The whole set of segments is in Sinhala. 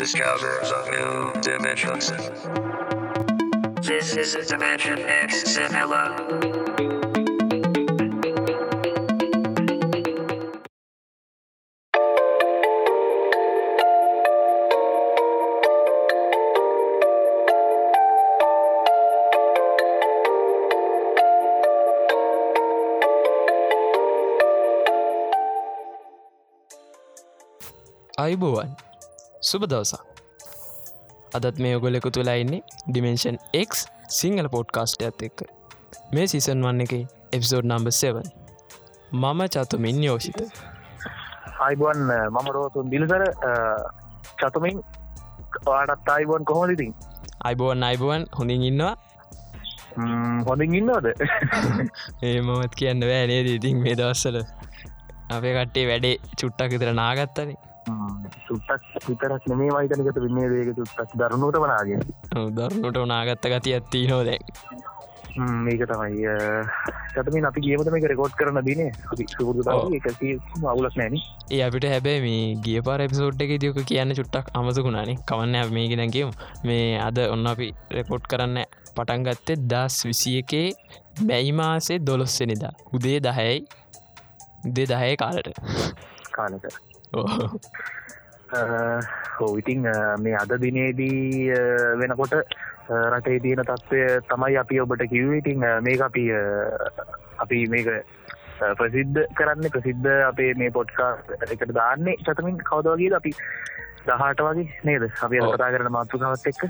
discovers of new dimensions. This is a Dimension X Simula. අයිබෝවන් සුබ දවසා අදත් මේ ඔගොලෙකු තුලා ඉන්නේ ඩිමෙන්ෂන් X සිංහල පෝඩ්කාස්ට ඇත් එක්ක. මේ සිසන් වන්න එක එපිසෝඩ් නම්බ 7 මම චතුමින් යෝෂිත. අයිබුවන් මම රෝතුන් දිලසර. චතුමින් වාටත් අයිබුවන් කොහොමදිතින් අයිබෝවන් අයිබුවන් හොඳින් ඉන්නවා? හොඳින් ඉන්නවද? ඒ මොමත් කියන්න වැෑනේ ඉතින් මේ දවස්සල අපේ කට්ටේ වැඩේ චුට්ටක් විතර නාගත්තනේ සුට්ටක් විතරක් නෙමේ වයිතනකට වින්නේ දේක සුට්ටක් දරුණුට වනාගෙන දරුණට උනාගත්ත ගති ඇත්ති නෝදැන් මේක තමයි. චතමින් අපි ගේමත මේක රෙකෝඩ් කරන දින සුපුරදු එකසි අවුලක් නෑන. ඒ අපිට හැබැයි මේ ගිය පාර එපිසෝඩ් එක දියක කියන්න චුට්ටක් අමසකුණනේ කවන්න මේ ගෙන කියමු. මේ අද ඔන්න අපි රෙකෝඩ් කරන්න පටන් ගත්තේ දස් විසිය එකේ බැයිමාසේ දොළොස්සෙනිදා උදේ දහයයි. උදේ දහය කාලට. කාලක ඕ හෝ ඉතිං මේ අද දිනේදී වෙනකොට රටේ තියෙන තත්ත්වය තමයි අපි ඔබට කිව්ව. ඉතිං මේක අපි අපි මේක ප්‍රසිද්ධ කරන්න ප්‍රසිද්ධ අපේ මේ පොට්කා එකට දාන්නේ. චතමින් කවදවගේ අපි දහට වගේ නේද? අපි කතා කරන මාතෘකාවත් එක්ක.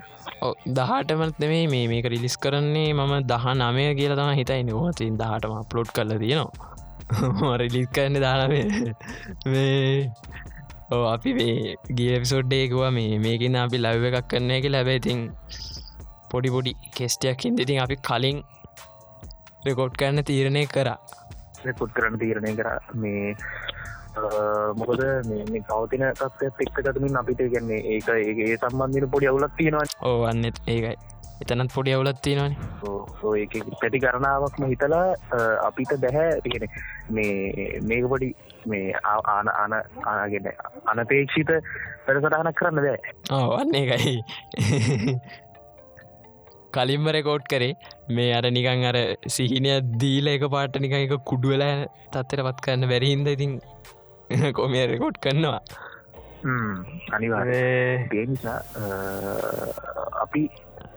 දහටමත් නෙමේ මේ මේක රිලිස් කරන්නේ මම දහ නමය කියලා තම හිතයි නවතින් දහටම ප්ලොට් කල තියෙනවා. රිලිස් කරන්න දානමේ මේ ඕ අපි මේ ගිය පිසොඩ්ඩේකුව මේ මේකින්න අපි ලව්ව එකක් කරන්න එක ලැබැතින් පොඩි පොඩි කෙස්ටයක් හින්දඉතින් අපි කලින් රෙකෝඩ් කරන්න තීරණය කරා. පුට් කරන්න තීරණය කර. මේ මොකද මේ පවතින තත්වයක් එක්කටමින් අපිට ගැන්නේ ඒක ඒගේ සම්බන්ධන පොඩි අවුලක් තියෙනවා ඕ අන්නෙත් ඒකයි. එතනත් පොඩි අවුලත් තියෙනවාන. ඒ පැටි කරනාවක්ම හිතලා අපිට දැහැ තියෙන මේ මේක පොඩි මේ ආන අන ආගෙන අනපේක්ෂිත වැඩසටහනක් කරන්න දෑ ඕ අන්න එකයි කලින්ම රෙකෝඩ් කරේ. මේ අර නිකං අර සිහිනය දීල එක පාට නික එක කුඩුවල තත්තර පත් කරන්න බැරිහින්ද ඉතින් කොමිය රෙකෝඩ් කරනවා? අනිවාේ නිසා අපි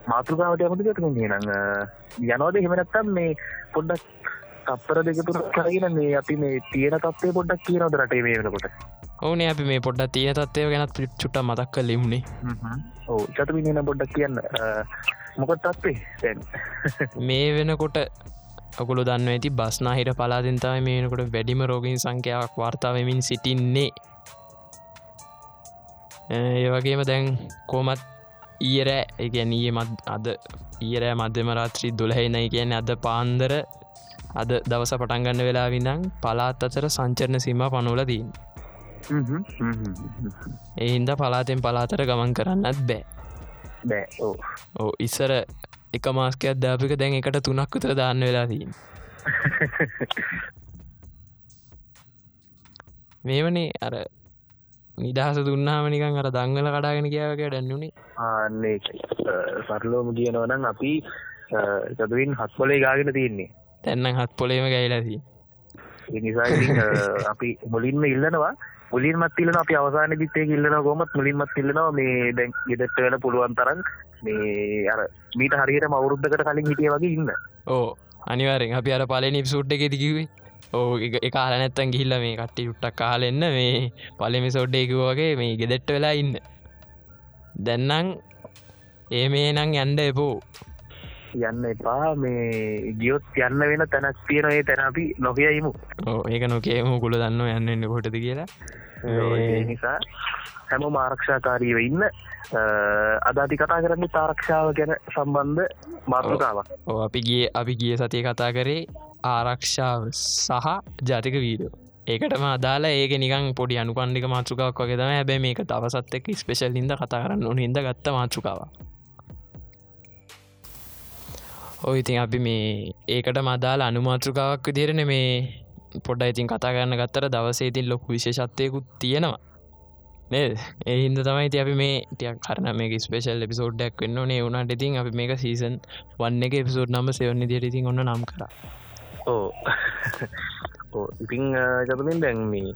මාතෘකාවට යමති ගතුම නං යනෝද හෙමනත්තම් මේ පොඩ්ඩක් තප්පර දෙකතුර කරගෙන මේ අපි මේ තියෙන තත්වේ පොඩ්ඩක් කියනවද රටේ මේ වෙනකොට? ඕනේ අපි මේ පොඩ්ඩ තියෙන තත්වය ගැනත් චුට්ට මතක් කල ලිමුණේ ඕ චතමින පොඩ්ඩක් කියන්න. මොකොත් තත්වේ දැන්? මේ වෙනකොට ඔකුළු දන්න ඇති බස්නාහිර පලාදෙන්තාව මේ වෙනකොට වැඩිම රෝගින් සංඛ්‍යාවක් වාර්තාවමින් සිටින්නේ. ඒ වගේම දැන් කෝමත් ඊරෑ එකනීය මත් අද ඊරෑ මධ්‍යම රාත්‍රී දුළහෙනයි කියන අද පාන්දර අද දවස පටන්ගන්න වෙලා විඳං පලාත් අතර සංචරණ සීම පනුලදීන් එහින්ද පලාතෙන් පලාතර ගමන් කරන්නත් බෑ. බෑ ඕ ඉස්සර එක මාස්ක අධ්‍යාපික දැන් එකට තුනක් විතර දාන්න වෙලා දීන් මේවනේ අර නිදහස දුන්නාමනිකන් අර දංගල කඩාගෙන කියාවක ඩැන්නුනේ ආන්නේ සරලෝම කියනවනම් අපි චතුවින් හත්පොලේ ගාගෙන තියන්නේ තැන්නම් හත් පොලේම ගයිලාදී නිසා අපි මුලින්ම ඉල්ලනවා මුලින්මත් ඉල්ලන අපි අවසාන දිත්තේ ඉල්ලන ගොමත් මුලින්මත් ඉල්ලනවා මේ දැන් ගෙදට වෙන පුළුවන් තරන් මේ අර මීට හරියට මවුරුද්ධකට කලින් හිටිය වගේ ඉන්න. ඕ අනිවාරෙන් අපි අර පලනි සුට් එක දිකිවේ ඕ එක ආලනැත්තන් ගිහිල්ල මේ කට්ටි යුට්ටක් කාලෙන්න මේ පලෙමි සොඩ්ඩයකු වගේ මේ ගෙදෙට්ට වෙලා ඉන්න. දැන්නම් ඒ මේ නං යන්ඩ එපෝ යන්න එපා. මේ ගියොත් යන්න වෙන තැනක් තියෙන ඒ තැන අපි නොකයයිමු ඒක නොකේම කුල දන්න යන්න කොටද කියලා. නිසා හැම මාරක්ෂාකාරීව ඉන්න. අදාති කතා කරන්න තාරක්ෂාව ගැන සම්බන්ධ මාතෘකාවක්. අපි ගිය අපි ගිය සතිය කතා කරේ ආරක්ෂාව සහ ජාතික වීඩෝ ඒකටම අදාලා ඒක නිකන් පොඩි අනුපන්ඩික මාතෘකාවක් වගේ තම හැබැ මේක තවසත් එක් ස්පේශල් හිද කතා කරන්න ඕන හිද ගත්ත මාතෘකාව ඔය ඉතින් අපි මේ ඒකට මදාල අනුමාතෘකාවක් විදිරණ මේ පොඩ්ඩ ඉතින් කතා කරන්න ගත්තර දවසේ ඉතින් ලොකු විශේෂත්වයකුත් තියෙනවා. නේ එහින්ද තමයි ති අපි මේ ටියක් කරන මේ ස්පේශල් එපිසෝඩ්ඩක් වෙන්න නේ වුණට ඉතින් අපි මේක සීසන් වන්න එක එපිසෝඩ් නම්ම සෙවන්න දිට ඉතින් ඔන්න නම් කර. ඕ ඉතිං ජතමින් දැන් මේ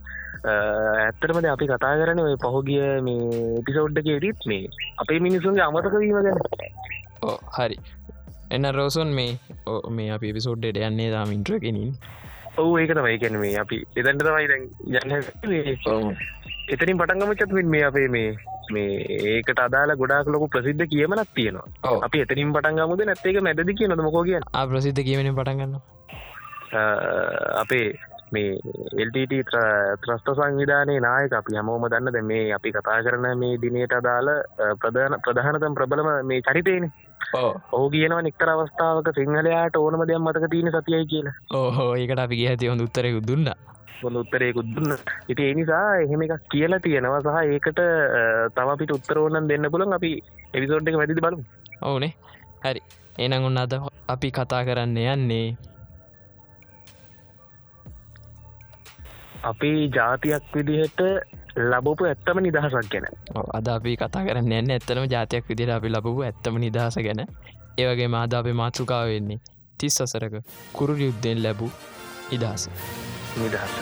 ඇත්තරමද අපි කතා කරන ඔය පහුගිය මේ එපිසෝඩ්ඩක රිත් මේ අපේ මිනිසුන්ගේ අමතක වීම ගැන. හරි එන්න රෝසන් මේ මේ අපි පිසෝඩ්ඩට යන්නේ දාම ඉන්ට්‍රගෙනින් ඔවු ඒක තමයි ගැන මේ අපි එදැන්ට තමයි දැන් යන්න එතනින් පටන්ගම චත්මින් මේ අපේ මේ මේ ඒකට අදාලා ගොඩාක් ලොකු ප්‍රසිද්ධ කියමනක් තියෙනවා. අපි එතනින් පටන්ගමුද නැත්තේක මැදදි කියන මොකෝ කිය ආ ප්‍රසිද්ධ කියවෙන පටන්ගන්න අපේ මේ එල්ටට ත්‍රස්ත සංවිධානයේ නායක අපි හමෝම දන්න දැ මේ අපි කතා කරන මේ දිනයට අදාළ ප්‍රධාන ප්‍රධානතම් ප්‍රබලම මේ චරිතයන ඕ කියනවා නික්තර අවස්ථාවක සිංහලයාට ඕනම දෙයක් මතක තියෙන සතියයි කියලා. ඕහෝ ඒකට අපි ගහති හොඳ උත්තරයකු දුන්න. හොඳ උත්තරයකුත් දුන්න. ඉති ඒ නිසා එහෙම එකක් කියලා තියෙනවා සහ ඒකට තම අපිට උත්තරෝනන් දෙන්න පුළන් අපි එවිසෝඩ් එක වැදි බලමු. ඕනේ. හරි. එනං ඔන්න අද අපි කතා කරන්න යන්නේ. අපි ජාතියක් විදිහට ලබපු ඇත්තම නිදහසක් ගැන. අද අපි කතා කරන්න යන්න ඇත්තනම ජාතියක් විදිර අපි ලබපු ඇත්තම නිදහස ගැන. ඒවගේ මාද අපේ මාතෘකාව වෙන්නේ තිස් අසරක කුරු යුද්ධෙන් ලැබූ නිදහස. නිදහස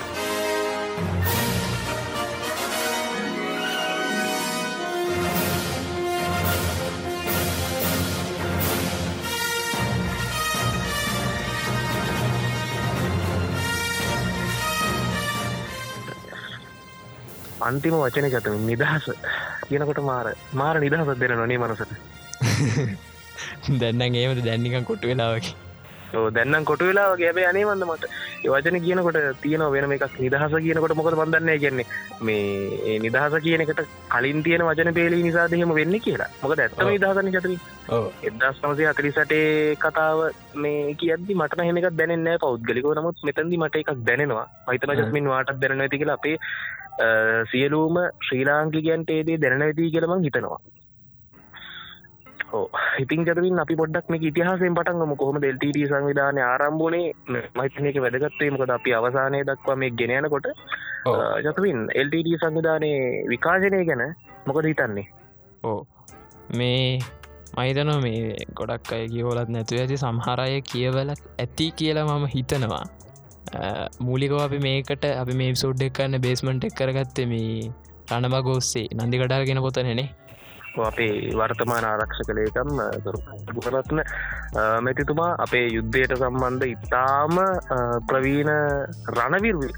අන්තිම වචන චතම නිදහස කියනකොට මාර මාර නිදහසත් දෙන නොනේ මනසට. දැන්න ඒමට දැන්නිකන් කොට්ටු වෙලාවකි ඕ දැන්නම් කොට වෙලාගේ ඇබේ අනේවන්න මට වචන කියනකොට තියෙන වෙන එකක් නිදහස කියනකොට මොකද බඳන්නේ කියන්නේ? මේ නිදහස කියනකට කලින් තියෙන වචන පේලි නිසා දෙහෙම වෙන්න කියලා. මොකද ඇත්තම ඔව්. නිදහසන චතර. එදස් නමසේ අතරිසටේ කතාව මේ කියද්දි මට හෙම එකක් දැනන්න පෞද්ගලිකව. නමුත් මෙතැදි මට එකක් දැනෙනවා. මහිතන. ජස්මින් වාටත් දැන ඇති කියලා අපේ සියලූම ශ්‍රී ලාංකිකයන්ටේදේ දැන ඇති කියලමං හිතනවා ඉතින් ජතවින් අපි පොඩ්ඩක් මේ ඉතිහාසයෙන් පටන්ගම කොහොම දෙල්ටට සංවිධානය ආරම්භුණේ මහිතනක වැදගත්තේ මොකද අපි අවසානය දක්වා මේ ගෙනයනකොට. ජතවින් එල්ටට සංවිධානයේ විකාශනය ගැන මොකද හිතන්නේ? ඕ මේ මහිතන මේ ගොඩක් අය කියවලත් නැතුව ඇති සම්හරය කියවල ඇති කියලා මම හිතනවා. මූලිකව අපි මේකට අපි මේ සුඩ්ඩක් කන්න බේස්මන්ට් එක් කරගත්තේ මේ රණබග ඔස්සේ නන්දි කඩාගෙන පොතනනේ අපේ වර්තමාන ආරක්ෂ කළේකම් ගුණරත්න මැතිතුමා අපේ යුද්ධයට සම්බන්ධ ඉතාම ප්‍රවීණ රණවිර්වි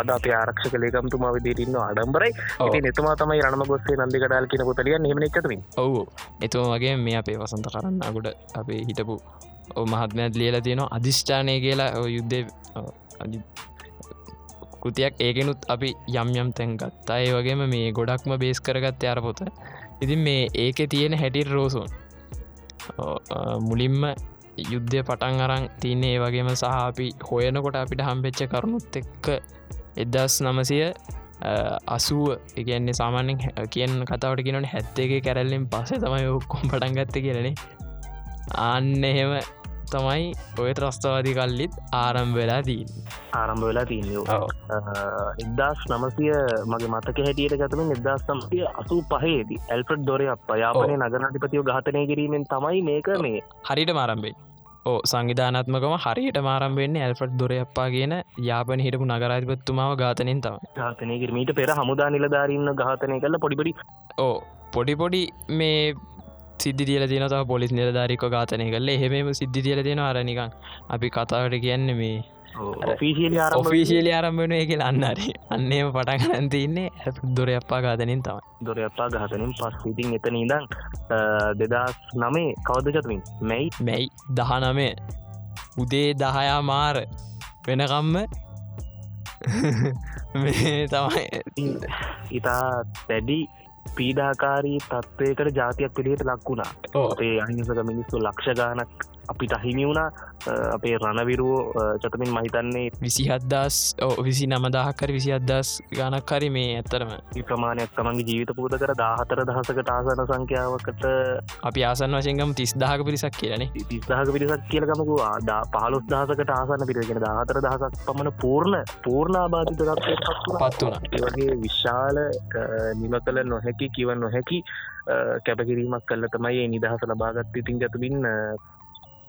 අද අපේ ආරක්ෂ කලේකම්තුමා විදිරන්න අඩම්බරයි. ඉති නතුමා තමයි රණම ගොස්සේ නන්දි කඩාල් කියන පොතලිය හෙම එකතුමින් ඔවු. එතුම වගේ මේ අපේ වසන්ත කරන්න අගුඩ අපේ හිටපු මහත්මත් ලියල තියෙනවා. අධිෂ්ඨානය කියලා යුද්ධ කෘතියක්. ඒකෙනුත් අපි යම් යම් තැන් ගත්තා. ඒ වගේම මේ ගොඩක්ම බේස් කරගත්ත අර පොත ඉතින් මේ ඒක තියෙන හැටිර් රෝසුන්. මුලින්ම යුද්ධය පටන් අරං තියන්නේ ඒ වගේම සහ අපි හොයනකොට අපිට හම්පෙච්ච කරුණුත් එක්ක එදස් නමසය අසුව එකන්නේ සාමානෙන් කියෙන් කතාවට කියනට හැත්තේගේ කැරල්ලෙන් පස්සේ තමයි ඔක්කොම් පටන්ගත්ත කියලනේ. අන්න එහෙම තමයි ඔය ත්‍රස්තවාදී කල්ලිත් ආරම් වෙලා දීන් ආරම්භ වෙලා තියන්නේ එදදාස් නමසය මගේ මතක හැටියට ගතමින් එදදාස් තමතිය අසු පහේදී ඇල්පට් දොරය අප යාපනය නගනධිපතියෝ ඝාතනය කිරීමෙන් තමයි මේක මේ හරිට මාරම්බේ ඕ සංවිධානත්මකම හරියට මාරම්වෙන්නේ ඇල්ෆට් දොර අප්පා කියන යාපන හිටපු නගරාධපත්තුමාව ඝාතනෙන් තම ඝාතනය කිරීමීට පෙර හමුදා නිලධාරන්න ඝාතනය කල පොඩිපඩි ඕ පොඩි පොඩි මේ සිද්ධ තියල තිනතාව පොලිස් නිලධාරික ඝාතනය කල එහෙම සිද්ධ තියල තියෙන අරනිකං අපි කතාවට කියන්න මේ ෆීසිල් ආරම්භ ඔෆිසිියලි ආරම්භන එක අන්නරි අන්නේම පටගන්න තින්නේ ඇ දොර අප්පා ඝාතනින් තමයි. දොර අපා ඝාතනින් පස් ඉතින් එතන ඉදං දෙදස් නමේ කවද චතුමින් මැයි? මැයි දහනමේ උදේ දහයා මාර වෙනකම්ම මේ තමයි. ඉතා පැඩි පීඩාකාරී තත්ත්වයකට ජාතියක් පිළියට ලක් වුණා. ඕ අපේ අහිංසක මිනිස්සු ලක්ෂ ගානක් අපිට අහිමි වුණා. අපේ රණවිරුවෝ චතමින් මහිතන්නේ විසි හද්දස් විසි නමදාහකර විසි අදස් ගණක් හරි මේ ඇත්තරම ප්‍රමාණයක් තමන්ගේ ජීවිත පූත කර දාහතර දහසකට ආසන සංඛ්‍යාවකට අපි ආසන් වශයෙන්ගම තිස් දාහක පිරිසක් කියලන තිස්දාහක පිරිසක් කියලගමකු ආදා පහලොස් දහසකට ආසන පිරිගෙන දාහතර දහසක් පමණ පූර්ණ පූර්ණාබාධිත පත් වුණ. වගේ විශාල නිම කළ නොහැකි කිව නොහැකි කැපකිරීමක් කල්ල තමයි නිදහස ලබාගත් ඉතින් ගතුබින්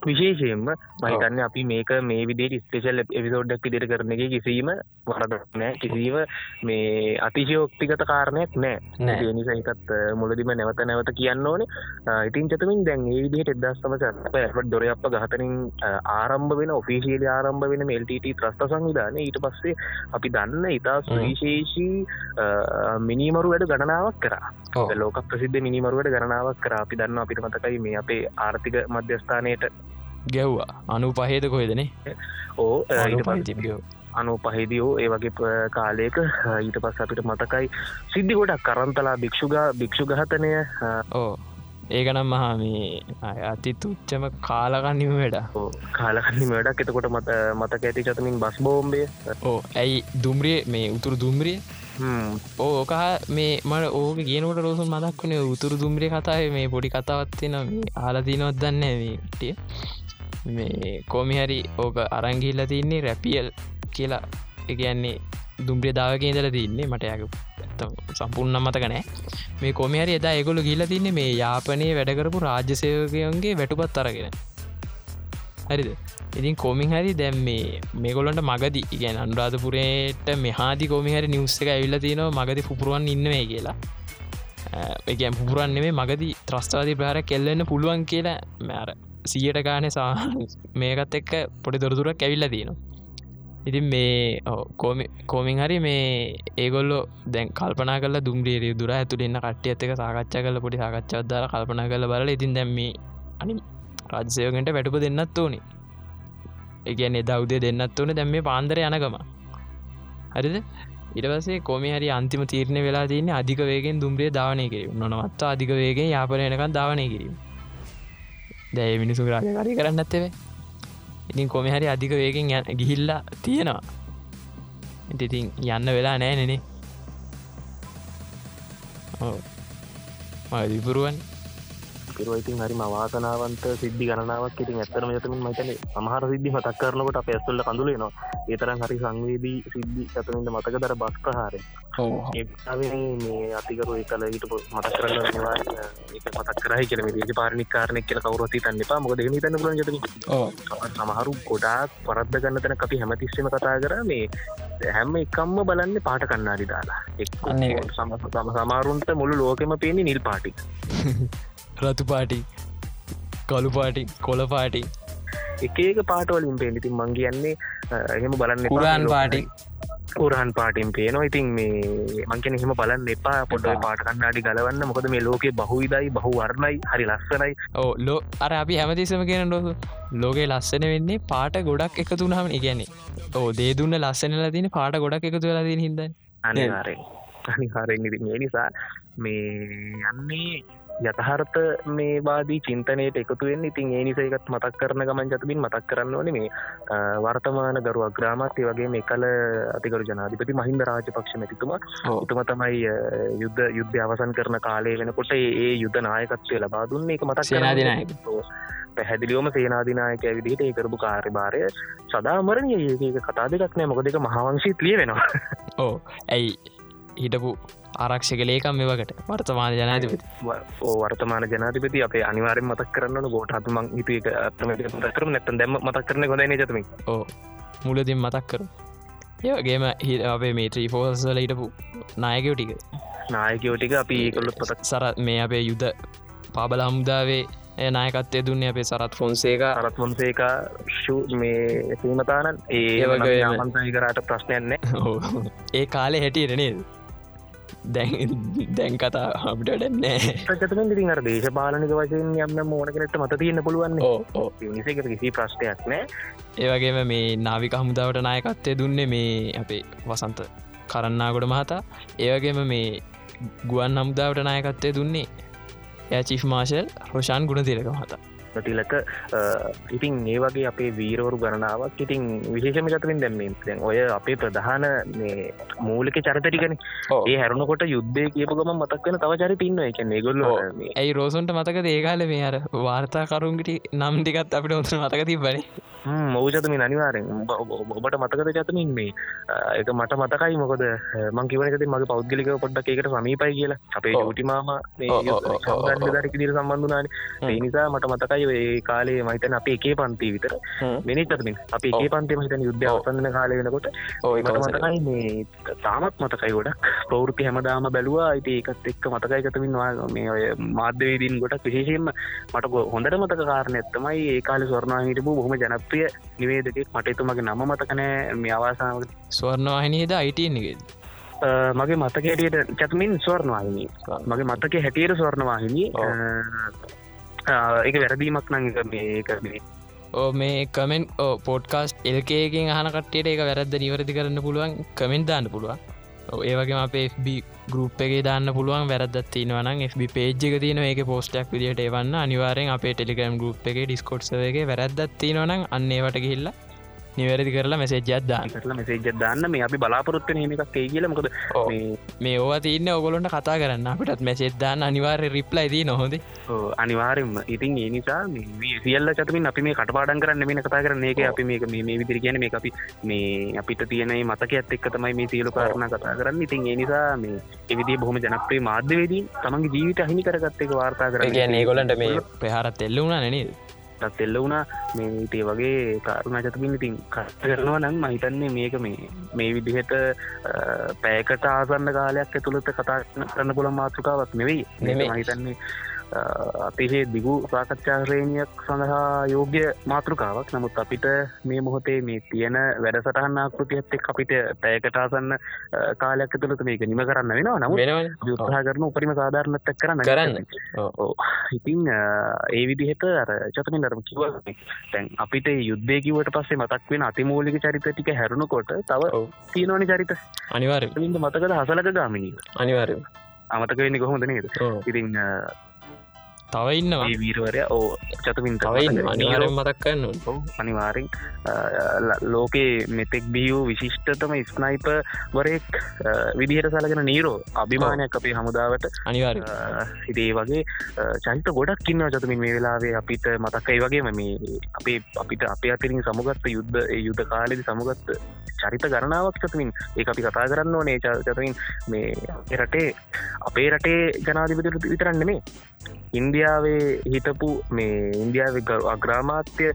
විශේෂයෙන්ම මහිතන්න අපි මේක මේ විදිට ස්පේෂල් එවිසෝඩ්ඩක් ඉදිර කරන එක කිසීම වරදනෑ කිසිීම මේ අතිශයෝක්තිගත කාරණයක් නෑ. නිසයිකත් මුලදිම නැවත නැවත කියන්න ඕන. ඉතින් චතමින් දැන් ඒ විදිහට එදස්සම ඇට දොර අප ගහතනින් ආරම්භ වෙන ඔෆිසිේලි ආරම්භ වෙන මෙල්ටට ත්‍රස්ත සංවිධාන ඊට පස්සේ අපි දන්න ඉතා සුවිශේෂී මිනිමරු වැඩ ගණනාවක් කර. ලෝක ප්‍රසිද්ධ මිනිමරුවට ගණනාවක් කර. අපි දන්න අපිට මතකයි මේ අපේ ආර්ථික මධ්‍යස්ථානයට ගැව්වා අනු පහේද කොහෙදනේ ඕ අනු පහිදියෝ ඒ වගේ කාලයක ඊට පස් අපිට මතකයි සිද්ධි ගොඩක් කරන්තලා භික්ෂුගා භික්ෂු ගහතනය ඕ ඒකනම් මහා මේ අති තුච්චම කාලකන්නම වැඩ කාලකන්නි වැඩක්. එතකොට මත මතක ඇති චතමින් බස් බෝම්බේ ඕ ඇයි දුම්රිය මේ උතුරු දුම්රිය? ඕක මේ මට ඕක කියනකට රෝසුන් මදක් වනේ උතුරු දුම්රිය කතාව මේ පොඩි කතාවත්තින ආලතිනොත් දන්න ටිය මේ කෝමිහරි ඕක අරංගිල්ල තින්නේ රැපියල් කියලා. එකන්නේ දුම්පිය දාවගේ දල තින්නේ. මට යක සම්පූර්ණ මතකනෑ මේ කොමිහරි එදා එකොළු ගිල්ල තින්නේ මේ යාපනය වැඩකරපු රාජ්‍යසයකයන්ගේ වැටුපත් අරගෙන. හරිද? ඉතින් කොමින් හරි දැම් මේ මේගොලන්ට මගදී ඉගැන අනුරාධපුරේට මෙහාදි කොමිහරි නිවස්ස එක ඇවිල්ල තියෙනවා මගති පුපුරුවන් ඉන්නවේ කියලා. එකන් පුරන්නෙේ මගදී ත්‍රස්ථාති ප්‍රාර කෙල්ලන්න පුළුවන් කියලා. මෑර සියට ගාන සා මේකත් එක්ක පොඩි දොරතුරක් ඇවිල්ල තියෙනවා. ඉතින් මේ කෝමින් හරි මේ ඒගොල්ලො දැන් කල්පනා කල දුම්රිය දුර ඇතුළන්න කට්ටිය ඇක සාකච්ඡා කල පොඩි සාකච්ඡාදදාර කල්පනා කල බල ඉතින් දැම්ම අනි රාජසයෝකට වැටපු දෙන්නත් ඕනි. එකන්නේ දෞදය දෙන්නත් ඕන දැම්ම පාන්දර යනගම හරිද? ඉටවසේ කොමි හරි අන්තිම තීරණය වෙලා තියන්නේ අධික වේගෙන් දුම්රිය ධාවනය කිරීම. නොනවත්ව අධික වේගෙන් යාපනයනකන් ධාවනය කිරීම. දැය මිනිසු රාජකාරී කරන්න ඇත්තවේ ඉතින් කොම හරි අධික වේගෙන් යන ගිහිල්ලා තියෙනවා. ඉතින් යන්න වෙලා නෑ නෙනේ පිරුවයිතින් හරි මවාසනාවන්ත සිද්ධි ගණනාවක්. ඉතින් ඇත්තරම යතමින් මතන සමහර සිද්ධි මතක් කරනකොට අප ඇස්තුල්ල කඳුලේනවා ඒතරම් හරි සංවේදී සිද්ධි ඇතමින්ට මතක දර බස් ප්‍රහාරය. මේ අතිකරු එකල හිට මතක් කරන්න වා මතක් කරයි කියල දේශ පාරණි කාරණයක් කියල කවරති තන්න එපා. මොකද හිතන්න පුලන් ජත සමහරු ගොඩාක් පරද්ද ගන්න තැන අපි හැමතිස්සම කතා කර මේ හැම එකම්ම බලන්න පාට කන්නාඩි දාලා. එක් සම සමාරුන්ට මුළු ලෝකෙම පේනි නිල් පාටි රතු පාටි කළු පාටි කොල පාටි. එකක පාටවලින් පේනිතින් මං කියන්නේ එහෙම බලන්න පුරාන් පාටි. පුරහන් පාටින් පේනවා. ඉතින් මේ මංකන එහෙම බලන්න එපා. පොඩ පාට කන්නාඩි ගලවන්න. මොකද මේ ලෝකේ බහුවිදයි බහු වර්ණයි. හරි ලස්සනයි. ඕ ලෝ අර අපි හැමතිසම කියන ලෝක ලෝකේ ලස්සන වෙන්නේ පාට ගොඩක් එකතුනහම ඉගැනෙ ඕ දේදුන්න ලස්සනල තින පාට ගොඩක් එකතු වෙලා තින හිද අනිවාරෙන් ඉතින් ඒ නිසා මේ යන්නේ යතහර්ත මේ බාදී චින්තනයට එකතුවෙන් ඉතින් ඒ නිසයිකත් මතක් කරන ගමන් ජතබින් මතක් කරන්න ඕන මේ වර්තමාන ගරුව ග්‍රාමත්ය වගේ මේ කල අතිකරු ජනාධිපති මහින්ද රාජපක්ෂ මැතිතුමා. උතුම තමයි යුද්ධ යුද්ධ අවසන් කරන කාලය වෙනකොට ඒ යුද්ධ නායකත්වය ලබා දුන්නේ. එක මතක් සේනාදිනායක පැහැදිලියෝම සේනාදිනායක විදිහට ඒ කරපු කාර්යභාරය සදාමරණය ඒක කතා දෙකක් නෑ. මොක දෙක මහවංශීත් ලිය වෙනවා ඕ ඇයි? හිටපු ආරක්ෂක ලේකම් මෙවකට. වර්තමාන ජනාධිපති. වර්තමාන ජනාධිපති අපේ අනිවාරෙන් මතක් කරන්න ගෝට හතුමං හිතුවක අත්තම කරම නැත්තන් දැම මතක් කරන ගොදන ජතම ඕ මුලදින් මතක් කරු. ඒවගේම හි අපේ මේ ත්‍රී ෆෝසල හිටපු නායකයෝ ටික. නායකයෝ ටික අපි ඒකොල්ලොත් පතක් සරත් මේ අපේ යුද පාබල හමුදාවේ නායකත්තය දුන්න අපේ සරත් ෆොන්සේක. අරත් ොන්සේක ශු මේ සීමතානන් ඒ වගේ මන්තයි කරට ප්‍රශ්නයන්නේ ඒ කාලේ හැටියරනේද දැන් දැන් කතා ඩන්නෑ ප්‍රචතම ඉතින් අර දේශපාලනික වශයෙන් යන්න මෝන කෙනෙට මත තියන්න පුළුවන් නිසක කිසි ප්‍රශ්නයක් නෑ ඒවගේම මේ නාවික හමුදාවට නායකත්තය දුන්නේ මේ අපේ වසන්ත කරන්නාගොඩ මහතා. ඒවගේම මේ ගුවන් හමුදාවට නායකත්තය දුන්නේ ය චිෆ් මාශල් රෝෂාන් ගුණ තිරක මහතා තිලක ඉතින් ඒ වගේ අපේ වීරවරු ගණනාවක් ඉතින් විශේෂම චතමින් දැම්මේ දැන් ඔය අපේ ප්‍රධාන මූලික චරිතටිකන ඒ හැරුණකොට යුද්ධය කියපුගම මතක් වෙන තව චරි තින්න එක ඒගොල්ල ඇයි රෝසන්ට මතක ඒකාල මේ අර වාර්තාකරුන්ගට නම් ටිකත් අපිට ඔොත් මතක තිබන මෞජතමින් අනිවාරෙන් ඔබට මතකද චතමින් මේ? එක මට මතකයි. මොකද මංකිවනකති මගේ පෞද්ගලික පොඩ්ඩක් එකට සමීපයි කියලා. අපේ ටිමාම දරික දිර සම්බන්ධනාන ඒ නිසා මට මතකයි ඒ කාලේ මහිතන අපේ එකේ පන්ති විතර. මිනිතරමින් අප ඒ පන්ති මහිතන යුද්ධ අවසන්න කාලය වෙනකොට. මතකයි මේ තාමත් මතකයි ගොඩක්. ප්‍රවෘති හැමදාම බැලවා. අයිති ඒකත් එක්ක මතකයිකතමින් මේ ඔය මාධ්‍යවේදීන් ගොඩක් විශේෂයෙන්ම මට හොඳට මතක කාරණ ඇත්තමයි ඒ කාල ස්වර්ණවා හිටපු බොහම ජනප්‍රිය නිවේදකෙක්. මට එතුමගේ නම මතකනෑ මේ අවාසාාව ස්වර්ණවාහිනයද අයිටන්නගේ මගේ මතකයට චත්මින් ස්වර්ණවාහිනී මගේ මතක හැටියට ස්වර්ණවාහිනී එක වැරදීමක් නං මේක මේ ඕ මේ කමෙන් පෝඩ්කාස්ට් එල්කේකින් අහන කට්ටයට එක වැරද්ද නිවරදි කරන්න පුළුවන් කමෙන්ට් දාන්න පුළුවන් ඒවගේ අපේ FB ගරුප් එක දාන්න පුළුවන් වැරදත් තිනවන FB පේජ් එක තියන ඒක පෝස්ටක් විදිට එවන්න අනිවාරෙන් අපේ ටෙලිගම් ගරුප් එක ඩිස්කොට්සගේ වැරද්දත් තිනවන අන්නේවට ගිහිල්ලා නිවැරදි කරලා මෙසේජ්ජත් දාන්න. කරලා මෙසේජ්ජත් දාන්න. මේ අපි බලාපොරොත්තු හෙමක් ඒ කියලමකද මේ ඕවා තින්න ඔගොලොන්ට කතා කරන්න. අපිටත් මෙසෙද්දාන්න අනිවාර්ය රිප්ලයි දී නොහොද අනිවාරෙන්ම ඉතින් ඒ නිසා සියල්ල චතමින් අපි මේ කටපාඩන් කරන්න මේ කතා කරන ඒක අපි මේක මේ විදිරි කියන මේ අපි මේ අපිට තියන මතකත් එක් තමයි මේ සියලු කාරණ කතා කරන්න. ඉතින් ඒ නිසා මේ එවිදි බොහම ජනප්‍රේ මාධ්‍යවේදී තමන්ගේ ජීවිත හිනි කරගත් එක වාර්තා කර කියන්නේ ගොලන්ට මේ ප්‍රහාරත් එල්ලුුණ නනේද ටත් එල්ල වුණා. මේ ඉතේ වගේ කාරුණා චතමින් ඉතින් කස්ත කරනවා නම් මහිතන්නේ මේක මේ මේ විදිහට පෑකට ආසන්න කාලයක් ඇතුළත කතා කරන්න පුළ මාතෘකාවක් නෙවෙයි. මහිතන්නේ අතිහේ දිගු සාකච්ඡාශ්‍රේණයක් සඳහා යෝග්‍ය මාතෘකාවක්. නමුත් අපිට මේ මොහොතේ මේ තියෙන වැඩසටහන්න ආකෘතියත් එක් අපිට පැයකටාසන්න කාලයක් තුළත මේක නිම කරන්න වෙනවා. නමු යුත්හා කරන උපරිම සාධාරණත්තක් කරන්න කරන්න. ඉතින් ඒ විදිහට අර චතමින් දරම කිව තැන් අපිට යුද්ධයකිවට පස්සේ මතක් වෙන අතිමූලික චරිත ටික හැරුණකොට තව තියෙනවනි චරිත. අනිවාර මතකද හසලක ගාමිනී අනිවාරය අමතක වෙන්නේ කොහොමද නේද? ඉතින් තව ඉන්නවා. වීරවරය ඕ චතමින් තවයින්න අනිවාරෙන් මතක්කන්න අනිවාරෙන් ලෝකේ මෙතෙක් බියූ විශිෂ්ටතම ස්නයිප වරෙක් විදිහට සලගෙන නීරෝ අභිමානයක් අපේ හමුදාවට. අනිවාර හිදේ වගේ චරිත ගොඩක් කින්න චතමින් මේ වෙලාවේ අපිට මතක්කයි වගේම මේ අපේ අපිට අපේ අතිරින් සමුගත්ත යුද්ධ යුද්ධ කාලෙදි සමුගත්ත චරිත ගණනාවක් චතමින්. ඒ අපි කතා කරන්න ඕනේ. චතමින් මේ රටේ අපේ රටේ ජනාධිපති විතරන්න මේ ඉන්දියාවේ හිටපු මේ ඉන්දියාව අග්‍රාමාත්‍ය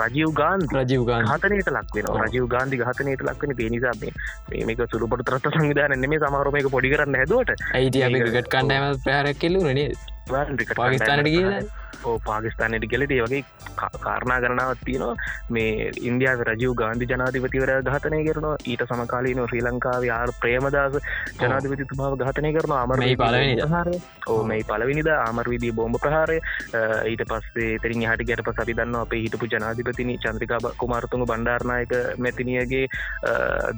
රජීව් ගාන් රජීව් ගාන් හතනයට ලක්වෙන රජීව ගාන්ධි හතනයට ලක්වන පේනිසා මේ මේක සුළුපට ත්‍රත්ත සංවිධාන මේ සමහරමයක පොඩි කරන්න හැදුවට. අයිති ගට කණ්ඩෑම පැහරක් කෙල්ලු නේ පාකිස්ානට කියලා ඕ පාකිස්ානයට කෙලෙට වගේ කාරණා කරනාවත් තියෙනවා. මේ ඉන්දයා රජීව ගාන්ධි ජනාධිපතිවර ඝතනය කරනවා. ඊට සමකාලීන ශ්‍රී ලංකාව ආර. ප්‍රේමදාස ජනාධිපතිතුමාව ඝතනය කරන අමර පලවෙනි ඕ මේ පලවිනිද ආමර්විදී බෝම්භ ප්‍රහාරය. ඊට පස්සේ තරින් හට ගැට පස අිදන්න අපේ හිටපු ජනාධිපතිනි චන්ද්‍රිකා කුමාරතුම බණ්ඩාරනායක මැතිනියගේ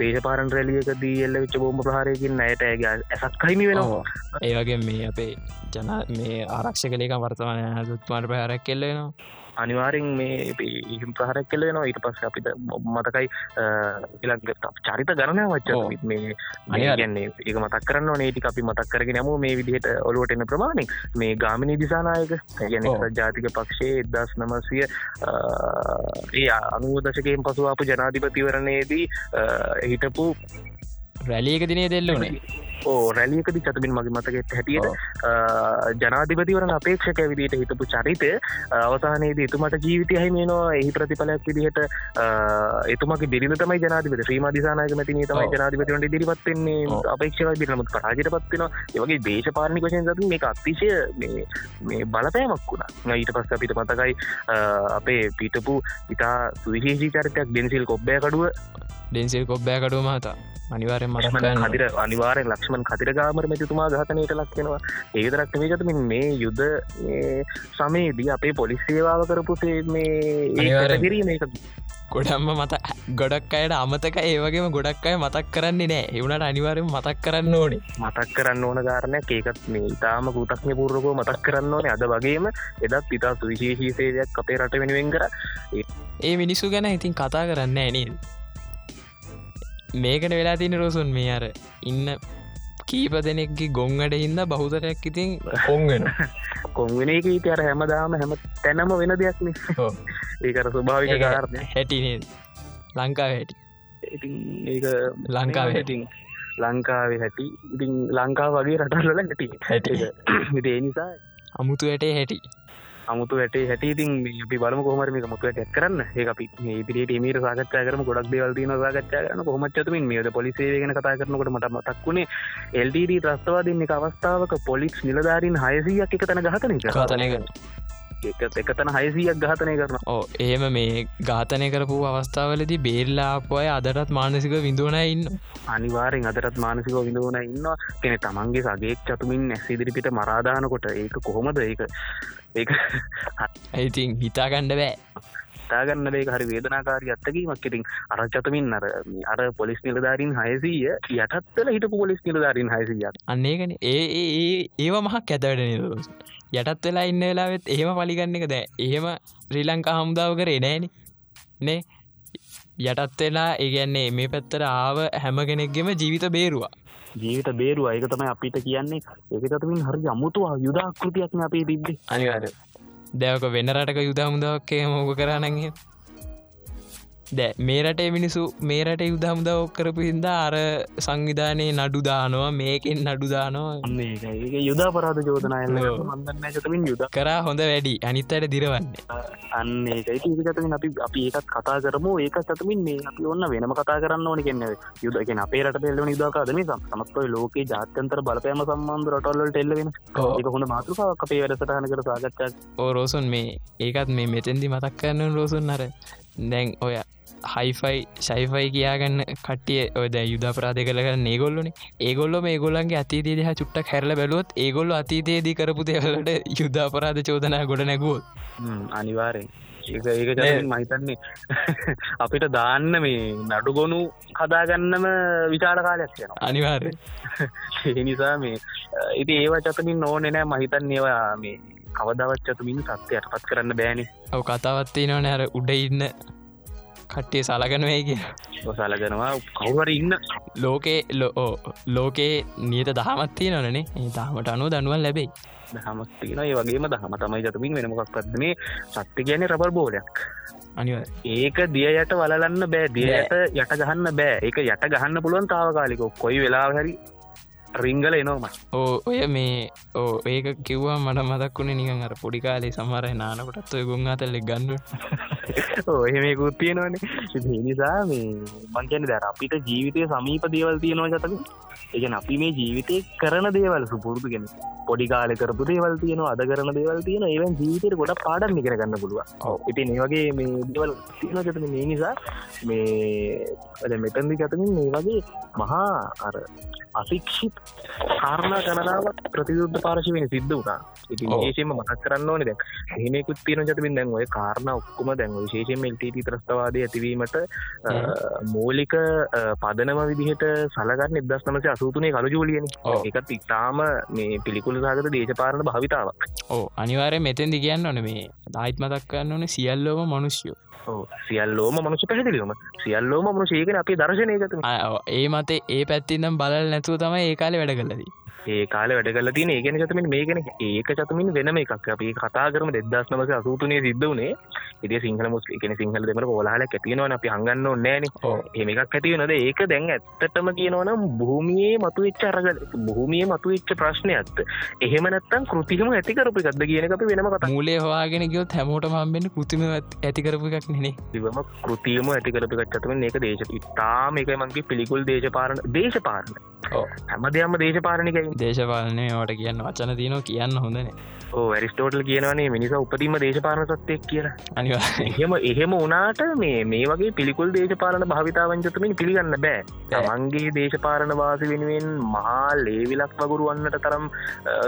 දේශපාරන් රැලියකදී එල්ල විච්ච බෝම්භ ප්‍රහාරයකින් ඇගේ ඇසත් කහිමි වෙනවා. ඒවගේ මේ අපේ ජන මේ ආරක්ෂ කලේක වර්තමානය හතුත්මාට පැහරක් කෙල්ලෙනවා අනිවාරෙන් මේ ඉහම් ප්‍රහරක් කෙලෙනවා ඊට පස්ස අපිට මතකයි ඉලක් චරිත ගණනය වච්ච මේ අනිගන්නේ ඒක මතක් කරන්න නේටි අපි මතක් කරගෙන නම මේ විදිහට ඔලුවට එන්න ප්‍රමාණය. මේ ගාමිනි දිසානායක ගැන ජාතික පක්ෂයේ එදස් නමසය ඒ අනුව දශකයෙන් පසු අප ජනාධිපතිවරණයේදී හිටපු රැලියක දිනේ දෙල්ලුනේ ඕ රැලියකදි චතමින් මගේ මතකෙත් හැටියට ජනාධිපතිවරන අපේක්ෂක විදිට හිතපු චරිතය අවසානයේද එතුමට ජීවිතය හිමේනවා එහි ප්‍රතිඵලයක් විදිහට එතුමගේ බිරිඳ තමයි ජනාධිපති. ශ්‍රීම දිසානායක මැතිනී තමයි ජනාධිපතිවන්ට දිරිපත්වෙන්නේ අපේක්ෂව බිරනමුත් පරාජයට පත්වෙන ඒවගේ දේශපාරණි වශයෙන් සතු මේ අත්තිශය මේ බලපෑමක් වුණා. ඊට පස්ස අපිට මතකයි අපේ පිටපු ඉතා සුවිශේෂී චරිතයක් ඩෙන්සිල් කොබ්බය කඩුව ඩෙන්සිල් කොබ්බෑ කඩුව මහතා. අනිවාරෙන් මට හදිර අනිවාරෙන් ලක්ෂ ලක්ෂමන් කතිරගාමර මැතිතුමා ඝාතනයට ලක්වෙනවා ඒදරක්ට මේ චතමින් මේ යුද සමේදී අපේ පොලිස් සේවාව කරපුසේ මේ. කිරීම ගොඩම්ම මත ගොඩක් අයට අමතක ඒවගේම ගොඩක් අය මතක් කරන්නේ නෑ. එවුණට අනිවාරෙන් මතක් කරන්න ඕනේ. මතක් කරන්න ඕන කාරණයක් ඒකත් මේ ඉතාම කූතක්ඥ පූර්රකෝ මතක් කරන්න ඕනේ. අද වගේම එදත් ඉතා සුවිශේෂී සේවයක් අපේ රට වෙනුවෙන් කර. ඒ මිනිස්සු ගැන ඉතින් කතා කරන්න ඇනල් මේකට වෙලා තින රෝසුන් මේ අර ඉන්න කීප දෙනෙක්ගේ ගොංගට හින්ද බහුතරයක් ඉතින් ඔොන්ගෙන කොංවෙන එක අර හැමදාම හැම තැනම වෙන දෙයක් නේ. ඔව්. ඒකර ස්වභාවික කාරණය හැටිනේ ලංකා හැටි. ඉතින් ඒක ලංකාව හැටි. ලංකාවේ හැටි. ඉතින් ලංකාව වගේ රටල්ල හැටි. හැටි. ඒ නිසා අමුතු වැටේ හැටි අමුතු වැටේ හැටි ඉතින් මේ අපි බලම කොහමර මේක මුතු වැටක් කරන්න. ඒ අපි මේ පිට මීට සාකච්ඡා කරම. ගොඩක් දේවල් තියෙන සාකච්ඡා කරන කොහොමච්චතුමින් මේද පොලිසේ ගැන කතා කරනකොට මට මතක් වුණේ LTD ත්‍රස්තවාදන්න එක අවස්ථාවක පොලික්ස් නිලධාරීන් හයසියක් එක තැන ගහතන එක එකතන හයසියක් ගහතනය කරන ඕ එහෙම මේ ඝාතනය කරපු අවස්ථාවලදී බේල්ලාපොය අදටත් මානසික විඳුවන ඉන්න අනිවාරෙන් අදරත් මානසිකව විඳවන ඉන්නවා. කෙන තමන්ගේ සගේ චතුමින් ඇසිදිරිපිට මරාධානකොට ඒක කොහොමද? ඒක ඒක ඇයිතින් හිතාගණ්ඩ බෑ තාගන්න ඒක හරි වේදනාකාරී අත්තකීමක් ඉතින් අරච්චතමින් අර අර පොලිස් නිලධාරීන් හයසීය යටත්වල හිටපු පොලිස් නිලධාරීන් හයසියක් අන්නේකන ඒ ඒ- ඒ ඒව මහක් ඇතවට නිදස යටත් වෙලා ඉන්න වෙලාවෙත් එහෙම පලිගන්න එක දෑ එහෙම ශ්‍රී ලංකා හමුදාව කරේ නෑන. නේ? යටත් වෙලා ඒගැන්නේ මේ පැත්තර ආව හැම කෙනෙක්ගෙම ජීවිත බේරුවා. ජීවිත බේරුව. ඒක තමයි අපිට කියන්නේ. ඒක චතමින් හරි අමුතුවා යුදාකෘතියක්න අපේ තිබ්බේ. අනිවාර දැවක වෙන රටක යුද හමුදාවක් එහෙම ඕක කරනගේ දැ මේ රටේ මිනිසු මේ රට යුද හමුදාව කරපු හින්දා අර සංවිධානයේ නඩු දානවා මේකෙන් නඩු දානවා. යුදා පරාධ චෝදනායල්ල. මන්දන්න චතමින් යුද කරා හොඳ වැඩි. අනිත් අයට දිරවන්න. අන්න ඒක ඒක චතමින් අපි අපි ඒකත් කතා කරමු. ඒක චතමින් මේ අපි ඔන්න වෙනම කතා කරන්න ඕන කෙන්න යුදගෙන අපේ රට එල්ලවන යුදාකාද මේ සමස්තොයි ලෝකේ ජාත්‍යන්තර බලපෑම සම්බන්ධ රටල්ලට එල්ලවෙන. ඒක හොඳ මාතෘකාවක් අපේ වැඩසටහන කර සාකච්ඡා. ඕ රෝසුන් මේ ඒකත් මේ මෙතැන්දි මතක් කරන්න රෝසුන් අර. දැන් ඔය හයිෆයි ශයිෆයි කියාගන්න කටිය ඔය දැ යුද ප්‍රාධ කළගන්න ඒගොල්ලන. ඒගොල්ලො මේ ගොල්ලන්ගේ අතීතේ දෙහ චුට්ටක් හැරල බැලුවොත් ඒගොල්ල අතීතයේදී කරපු දෙවලට යුද්ධ අපරාධ චෝදනා ගොඩ නැගුවොත්. අනිවාරෙන් ඒක මහිතන්නේ අපිට දාන්න මේ නඩු ගොනු හදාගන්නම විචාල කාලයක් යනවා අනිවාර්ය ඒ නිසා මේ ඉති ඒවා චතමින් ඕනෙ නෑ. මහිතන් ඒවා මේ කවදවත් චතුමින් සත්‍යයට පත් කරන්න බෑනි. ඔව කතාවත්තිී නොන අර උඩ ඉන්න කට්ටිය සලගනවයි කිය ඔසාලගෙනවා කවුවර ඉන්න. ලෝකේ ලෝ ලෝකේ නියත දහමත්තිය නොනේ ඒ දාමට අනුව දනුවන් ලැබෙයි. දහමත්තින ඒ වගේම දහම තමයි චතමින් වෙනමකක් පත්නේ සත්‍ය කියන රබර් බෝලයක්. අනිව ඒක දිය යට වලන්න බෑ. දියට යට ගහන්න බෑ. ඒක යට ගහන්න පුළුවන් තාවකාලිකෝ කොයි වෙලා හරි රිංගල එනෝම ඕ ඔය මේ ඕ ඒක කිව්වා මට මදක්වුණ නිකන් අර පොඩිකාලේ සමරය නානකොටත් ඔය ගුන් අතල්ලෙ ගන්න ඔහෙමකුත් තියෙනවානේ. නිසා මේ මංකැන දැර අපිට ජීවිතය සමීප දේවල් තියෙනවා චතක එකන අපි මේ ජීවිතය කරන දේවල් සුපුරුදු ගෙන පොඩි කාල කරපු දේවල් තියෙන අද කරන දේවල් තියෙන ඒවන් ජීවිතයට ගොඩ පාඩම් කරගන්න පුළුව ඉති ඒවගේ මේ දේවල් තියෙනගතන මේ නිසා මේ මෙතන්දි ගතමින් මේ වගේ මහා අර අශික්ෂිත් කාරණා ගණනාවක් ප්‍රතියුද්ධ පාර්ශවෙන සිද්ධ වුණා ඉති ඔව්. ඒශයම මතක් කරන්න ඕන දැන් එහෙනෙකුත් තියෙන ජතමින් දැන් ඔය කාරණ ඔක්කුම දැන් විශේෂෙන් එල්ටට ත්‍රස්තවාදය ඇතිවීමට මූලික පදනම විදිහට සලගන්න එදස් නමස අසූතුනේ කළු ජූලියන ඔව්. එකත් ඉතාම මේ පිළිකුල් සාගත දේශපාරණ භාවිතාවක් ඕ අනිවාරය මෙතැදි කියන්න ඕන මේ දයිත් මතක් කරන්න ඕන සියල්ලෝම මනුෂ්‍යයෝ. සියල්ලෝම මනුෂ පැහැදිලිවම. සියල්ලෝම මනුෂයකන අපේ දර්ශනය. ගත අය ඔව්. ඒ මතේ ඒ පැත්තිනම් බලල් නැතුව තමයි ඒ කාලෙ වැඩ කලදී ඒ කාල වැඩ කල තින ඒගෙන චතමින් මේගෙන ඒක චතමින් වෙනම එකක්. අපි කතා කරම දෙදස් නමස අසූතුනේ සිද්ධ වනේ ඉදි සිංහල මුස් එකන සිංහල දෙමට ෝලාල ඇතිවෙනවා අපි හඟන්න එහෙම එකක් ඇතිවෙනද ඒක දැන් ඇත්තටම කියනවනම් භූමියයේ මතු වෙච්ච අරගල භූමිය මතු වෙච්ච ප්‍රශ්නයක්ත් එහෙම නැත්තම් කෘතිහම ඇතිකරපු ගද කියන අපි වෙනම කතා මූලේ හවාගෙන ගියොත් හැමෝට මම්බෙන් කෘතිම ඇතිකරපු එකක් නෙනේ. දිවම කෘතියම ඇතිකරපි ගච්චතම ඒක දේශ ඉතාම එක මන්ගේ පිළිකුල් දේශපාරණ දේශපාරණ ඕ. හැම දෙයක්ම දේශපාරණිකයි දේශපාලනය වට කියන්න වචන තියනෝ කියන්න හොඳන ඕ ඇරිස්ටෝටල් කියනවනේ මිනිස උපතිම දේශපාන සත්‍යයක් කියලා. අනිවා එහෙම එහෙම උනාට මේ මේ වගේ පිළිකුල් දේශපාලන භාවිතාවංචතමින් පිළිගන්න බෑ. තමන්ගේ දේශපාලන වාසි වෙනුවෙන් මහා ලේවිලක් වගුරුවන්නට තරම්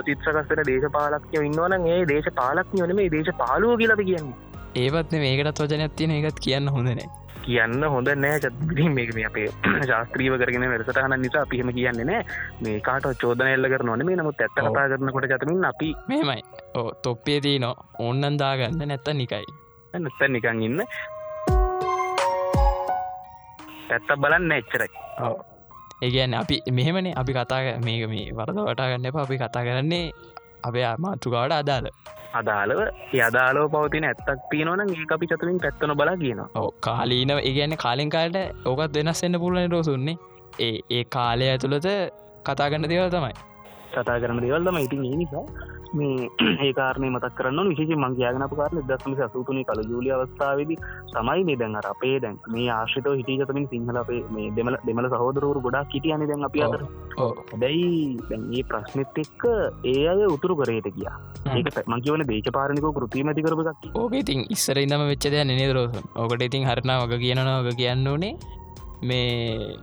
තිත්සකස්සන දේශපාලක්ඥ ඉන්නවන ඒ දේශපාලක්ඥ වන මේ දේශ පාලුව කියලද කියන්නේ. ඒපත්න මේකටත් වචනයක් තියෙන එකත් කියන්න හොඳනේ කියන්න හොඳ නෑ. චත්ින් මේක මේ අපේ ශාස්ත්‍රීව කරගෙන වැඩසටහන නිසා පිහම කියන්න නෑ. මේ කාට චෝදන එල්ල කරනවන මේ නමුත් ඇත්ත කතා කරනකොට චතමින් අපි මෙමයි ඕ තොප්පේ තිී නො ඔන්නන් දාගන්න නැත්ත නිකයි. නැත්ත නිකං ඉන්න. ඇත්ත බලන්න එච්චරයි. ඒගැන්න අපි මෙහෙමනේ. අපි කතා මේක මේ වරද වටාගන්න එප. අපි කතා කරන්නේ අපේ මාතෘකාවට අදාළ අදාළව යදාලෝ පවතින ඇත්තක් තියෙනවන ඒ අපි චතුරින් පැත්තන බලා කියනවා. ඕ කාලීන ඒගැන්න කාලින් කාලට ඕකත් වෙනස් එන්න පුලන රෝසුන්නේ ඒ ඒ කාලය ඇතුළත කතාගන්න දේවල් තමයි. කතා කරන දෙවල්ලම ඉතින් ඒ නිසා මේ ඒකාරණය මතක් කරන්න විශෂ මංගේයාගනප කාරන දත්ම සතුතුනි කල ජුලිය අවස්ථාවද සමයි මේ දැන් අපේ දැන් මේ ආශ්‍රිතව හිටියතමින් සිංහල අපේ මේ දෙමල දෙමල සහෝදරවරු ගොඩා කිටියන දැන් අපි අතර. දැයි දැන් ඒ ප්‍රශ්නෙත් එක්ක ඒ අය උතුරු කරයට කියා ඒක මංකිවන දේශපාරනික කෘතිීමති කරපක් ඕක ඉතින් ඉස්සර ඉදම වෙච්ච දෙය නේ දරෝස ඕකට ඉතින් හරණ වග කියනවා වග කියන්න ඕනේ. මේ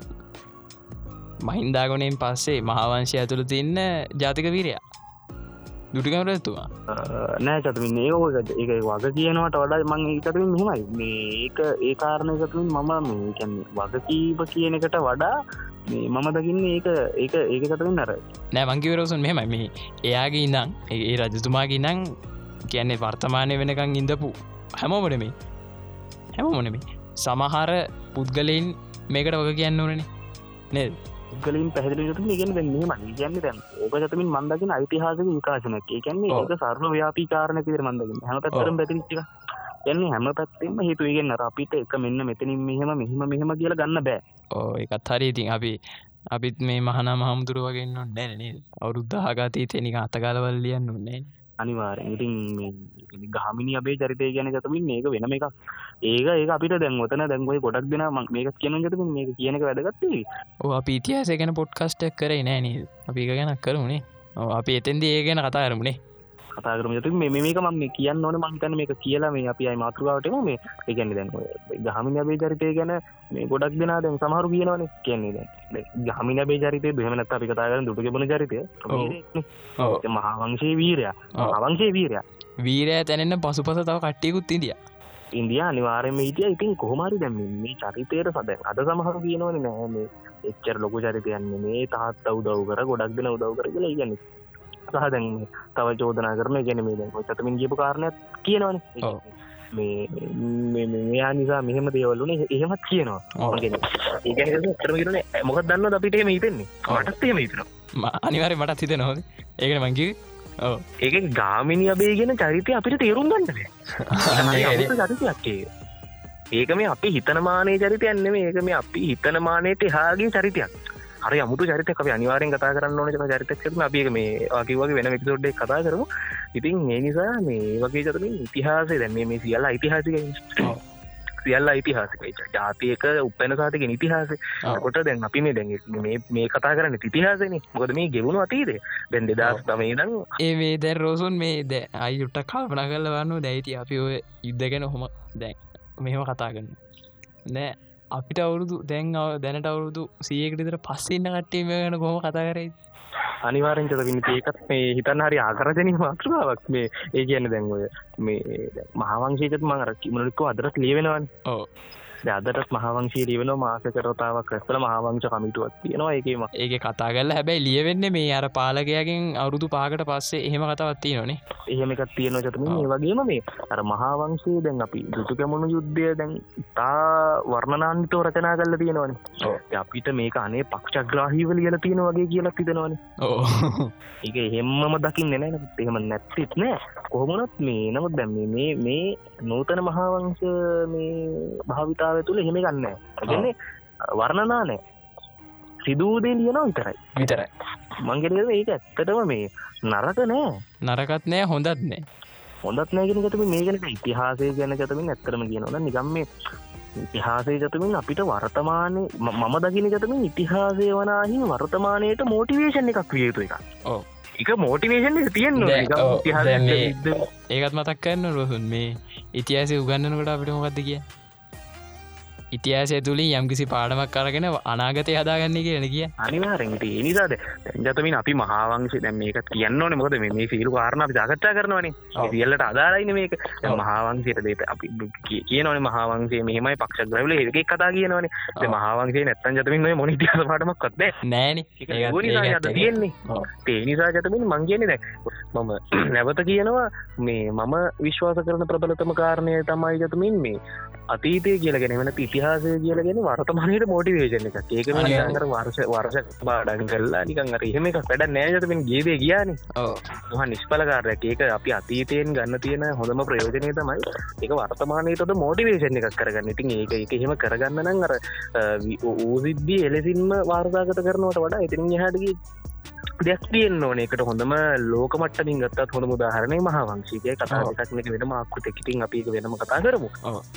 මහින්දාගොනෙන් පස්සේ මහාවංශය ඇතුළ තින්න ජාතික වීරයා. දුටිකමරතුවා නෑ චතුමින් ඒ ඕක එක වග කියනවට වඩා මං ඒකතුමින් මෙමයි මේ ඒක ඒ කාරණයකතුමින් මම මේකැන්නේ වගකීප කියන එකට වඩා මේ මම දකින්න ඒක ඒක ඒක කතමින් අර. නෑ මංකිවරසුන් මෙමයි මේ එයාගේ ඉඳං ඒ රජතුමාගේ නං කියන්නේ වර්තමානය වෙනකං ඉඳපු හැමෝමටමේ හැමෝමනමේ සමහර පුද්ගලයින් මේකට වග කියන්න ඕනනේ නේද ගලින් පැහදිලි තු ගෙන මෙම කියන්න දැන් ඕක චතමින් මන්දකින යිතිහාසක විකාශනක් කියන්නේ ඒක සර්ව ව්‍යාපී කාරණ පිර මන්දකින් හැම පැතරම් පැතිරිච්චික යන්නේ හැම පැත්තෙම හේතුවගෙන් අර අපිට එක මෙන්න මෙතනින් මෙහෙම මෙහෙම මෙහෙම කියලා ගන්න බෑ. ඕ එකත් හරි. ඉතින් අපි අපිත් මේ මහනා මහමුදුර වගේන්න නැනේ අවුරුද්ධහගතී තෙනික අතකාලවල් ලියන්න උන්නේ අනිවාරෙන් ඉතින් ගහමිනි අපේ චරිතය ගැන ගතමින් ඒක වෙනම එකක්. ඒක ඒ අපිට දැන් ඔතන දැන්ගොයි ගොඩක් දෙෙන ම මේක කියන ගත මේක කියනක වැදගත්තේ ඕ අපි ඉතිහාස ගැන පොඩ්කස්ටක් කරේ නෑන අපි ගැන කරුණේ අපි එතෙන්ද ඒ ගැන කතා කරමුණේ කතා කරම යතු මේ මේක මම කියන්න ඕන. මංතන මේක කියලා මේ අපි අයි මාතෘකාවටම මේ ඒගැන්න දැන් ගහමින අබේ චරිතය ගැන මේ ගොඩක් දෙනා දැන් සමහරු කියනවන. කියන්නේ දැන් ගහමින බේ චරිතය බෙහමනත් අපි කතා කරන දුටු බන චරිතය. මහාවංශයේ වීරයා. අවංශයේ වීරයා. වීරය තැනෙන්න පසු පස තව කට්ටියකුත් ඉදිය ඉන්දිය අනිවාරම හිටිය ඉතින් කොහමරි දැම මේ චරිතයට සද අද සමහරු කියනවන නෑ මේ එච්චර ලොකු චරිතයන්නේ මේ තාත් අවුදව් කර ගොඩක් දෙන උදව් කර කියලා ඉගන්න සහ දැන් තව චෝදනා කරන ගැන මේ දැන් චතමින් ගිපු කාරණයක් කියනවන. මේ මෙයා නිසා මෙහෙම දේවල්ලුනේ එහෙමත් කියනවා. ඒ තරගෙන මොකක් දන්න අපිට එම හිතෙන්නේ? මටත් එහෙම හිතනවා. අනිවාරය මටත් හිත නොද ඒකට මංගේ ඒක ගාමිනි අබේ ගෙන චරිතය අපිට තේරුම් චරිතයක්කේ ඒක. මේ අපි හිතනමානය චරිතයන්න මේක මේ අපි හිතනමානයට එහාගේ චරිතයක් හරි අමුතු චරිතක අපි අනිවාරෙන් කතා කරන්න ඕන චරිතක්ම අපි මේ ආකිවගේ වෙන වික්සෝඩ්ඩ කතා කරමු. ඉතින් ඒ නිසා මේ වගේ චතමින් ඉතිහාසේ දැන් මේ සියල්ල යිතිහාසික සියල්ල යිතිහාසිකයි ජාතියක උපැන සාතික ඉතිහාස කොට දැන් අපි මේ දැන් මේ කතා කරන්න ඉතිහාසන මොකද මේ ගෙවුණු අතීදේ දැන් දෙදස් තමේ දං ඒ වේ දැන් රෝසුන් මේ ද අයුට්ට කල්පන කරල වන්න දැයිති අපි ඔය යුද්ධගෙන හොම දැන් මෙහෙම කතා කරන්න නෑ අපිට අවුරුදු දැන් දැනට අවුරුදු සියකටතර පස්සෙන්න කට්ටීම ගැන කොම කතා කරයි අනිවාරෙන්චත විනිති ඒකත් මේ හිතන්න හරි ආකරජනී මාතෘකාවක් මේ ඒ කියන්න දැන්ගොය මේ මහවංශේකත් මං රක්කිමලික්කෝ අදරත් ලියවෙනවන්. ඕ අදටත් මහවංශී ලියවෙන මාස කරතාවක් රැස්වල මහවංශ කමිටුවත් තියෙනවා ඒකම. ඒක කතා කරල හැබැයි ලියවෙන්න මේ අර පාලකයගෙන් අවුරුදු පාකට පස්සේ එහෙම කතවත්ති නොනේ එහෙම එකත් තියෙන චතම වගේම මේ අර මහාවංශයේ දැන් අපි දුතු කැමුණු යුද්ධය දැන් තා වර්ණනාන්තෝ රචනා කල්ල තියෙනවන. අපිට මේක අනේ පක්ෂග්‍රාහීව ලියල තියෙන වගේ කියලා තිදෙනවන ඒක එහෙම්මම දකින්න නෑ එහෙම නැත්තිත් නෑ. කොහොමනත් මේ නමුත් දැම් මේ මේ නූතන මහාවංශ මේ භාවිතාව තුළ හෙම ගන්න. ගන්නේ වර්ණනා නෑ. සිදූදේ ලියනවා විතරයි. විතරයි. මංගෙනද ඒක ඇත්තටම මේ නරක නෑ. නරකත් නෑ හොඳත් නෑ. හොඳත් නෑගෙන ගතම මේ ගැන ඉතිහාසය ගැන ගතමින් ඇත්තරම කියනවන නිගම් මේ ඉතිහාසය ගතමින් අපිට වර්තමානය මම දකින ගතමින් ඉතිහාසය වනාහි වර්තමානයට මෝටිවේෂන් එකක් විය යුතු එක. එක මෝටිවේෂන් තියෙන් ඒකත් මතක් කරන්න රොහුන් මේ ඉතිහාසය උගන්නනකොට අපිට මොකක්ද කිය ඉතිහාසය තුළින් යම්කිසි පාඩමක් කරගෙන අනාගතය හදාගන්න කියන කිය. අනිවාරෙන්ට නිසාද? ජතමින් අපි මහාවංශය දැන් මේක කියන්න ඕන. මොකද මේ සිල්ු කාරණ අපි ජාකච්ඡා කරනවනේ. සියල්ලට අදාරයින මේක. මහාවංශයට දේත අපි කිය- කියනවනේ මහාවංසේ මෙහෙමයි පක්ෂ ග්‍රවල ඒකක් කතා කියනවනේ. මහාවංසේ නැත්තන් ජතමින් මොන ඉතිහාස පාඩමක් කත්ද නෑන. තියෙන්නේ. ඒ නිසා ජතමින් මං කියන්නේ දැන් මම නැවත කියනවා මේ මම විශ්වාස කරන ප්‍රබලතම කාරණය තමයි ජතමින් මේ අතීතය කියලගෙන වෙන ඉතිහාසය කියලගෙන වර්තමානයට මෝටිවේෂන එක ඒක. අර වර්ෂ වර්ෂ බාඩන් කල්ලා නිකන් අර එහෙම එක වැඩ නෑජතමින් ගේදේ කියන මහ නිස්්පලකාරයක් ඒක අපි අතීතයෙන් ගන්න තියෙන හොඳම ප්‍රයෝජනය තමයි ඒක වර්තමානයටද මෝටිවේෂන් එකක් කරගන්න. ඉතින් ඒක එක එහෙම කරගන්න නම් අර ඌසිද්දී එලෙසින්ම වාර්තාගත කරනවට වඩා ඉතින් යහටගේ දෙයක් තියෙන් ඕන. එකට හොඳම ලෝකමට්ටමින් ගත්තත් හොඳ මුදාහරණය මහාවංශීකය කතා. එකක්නක වෙන මාක්කුට එකිටින් අපි වෙනම කතා කරමු.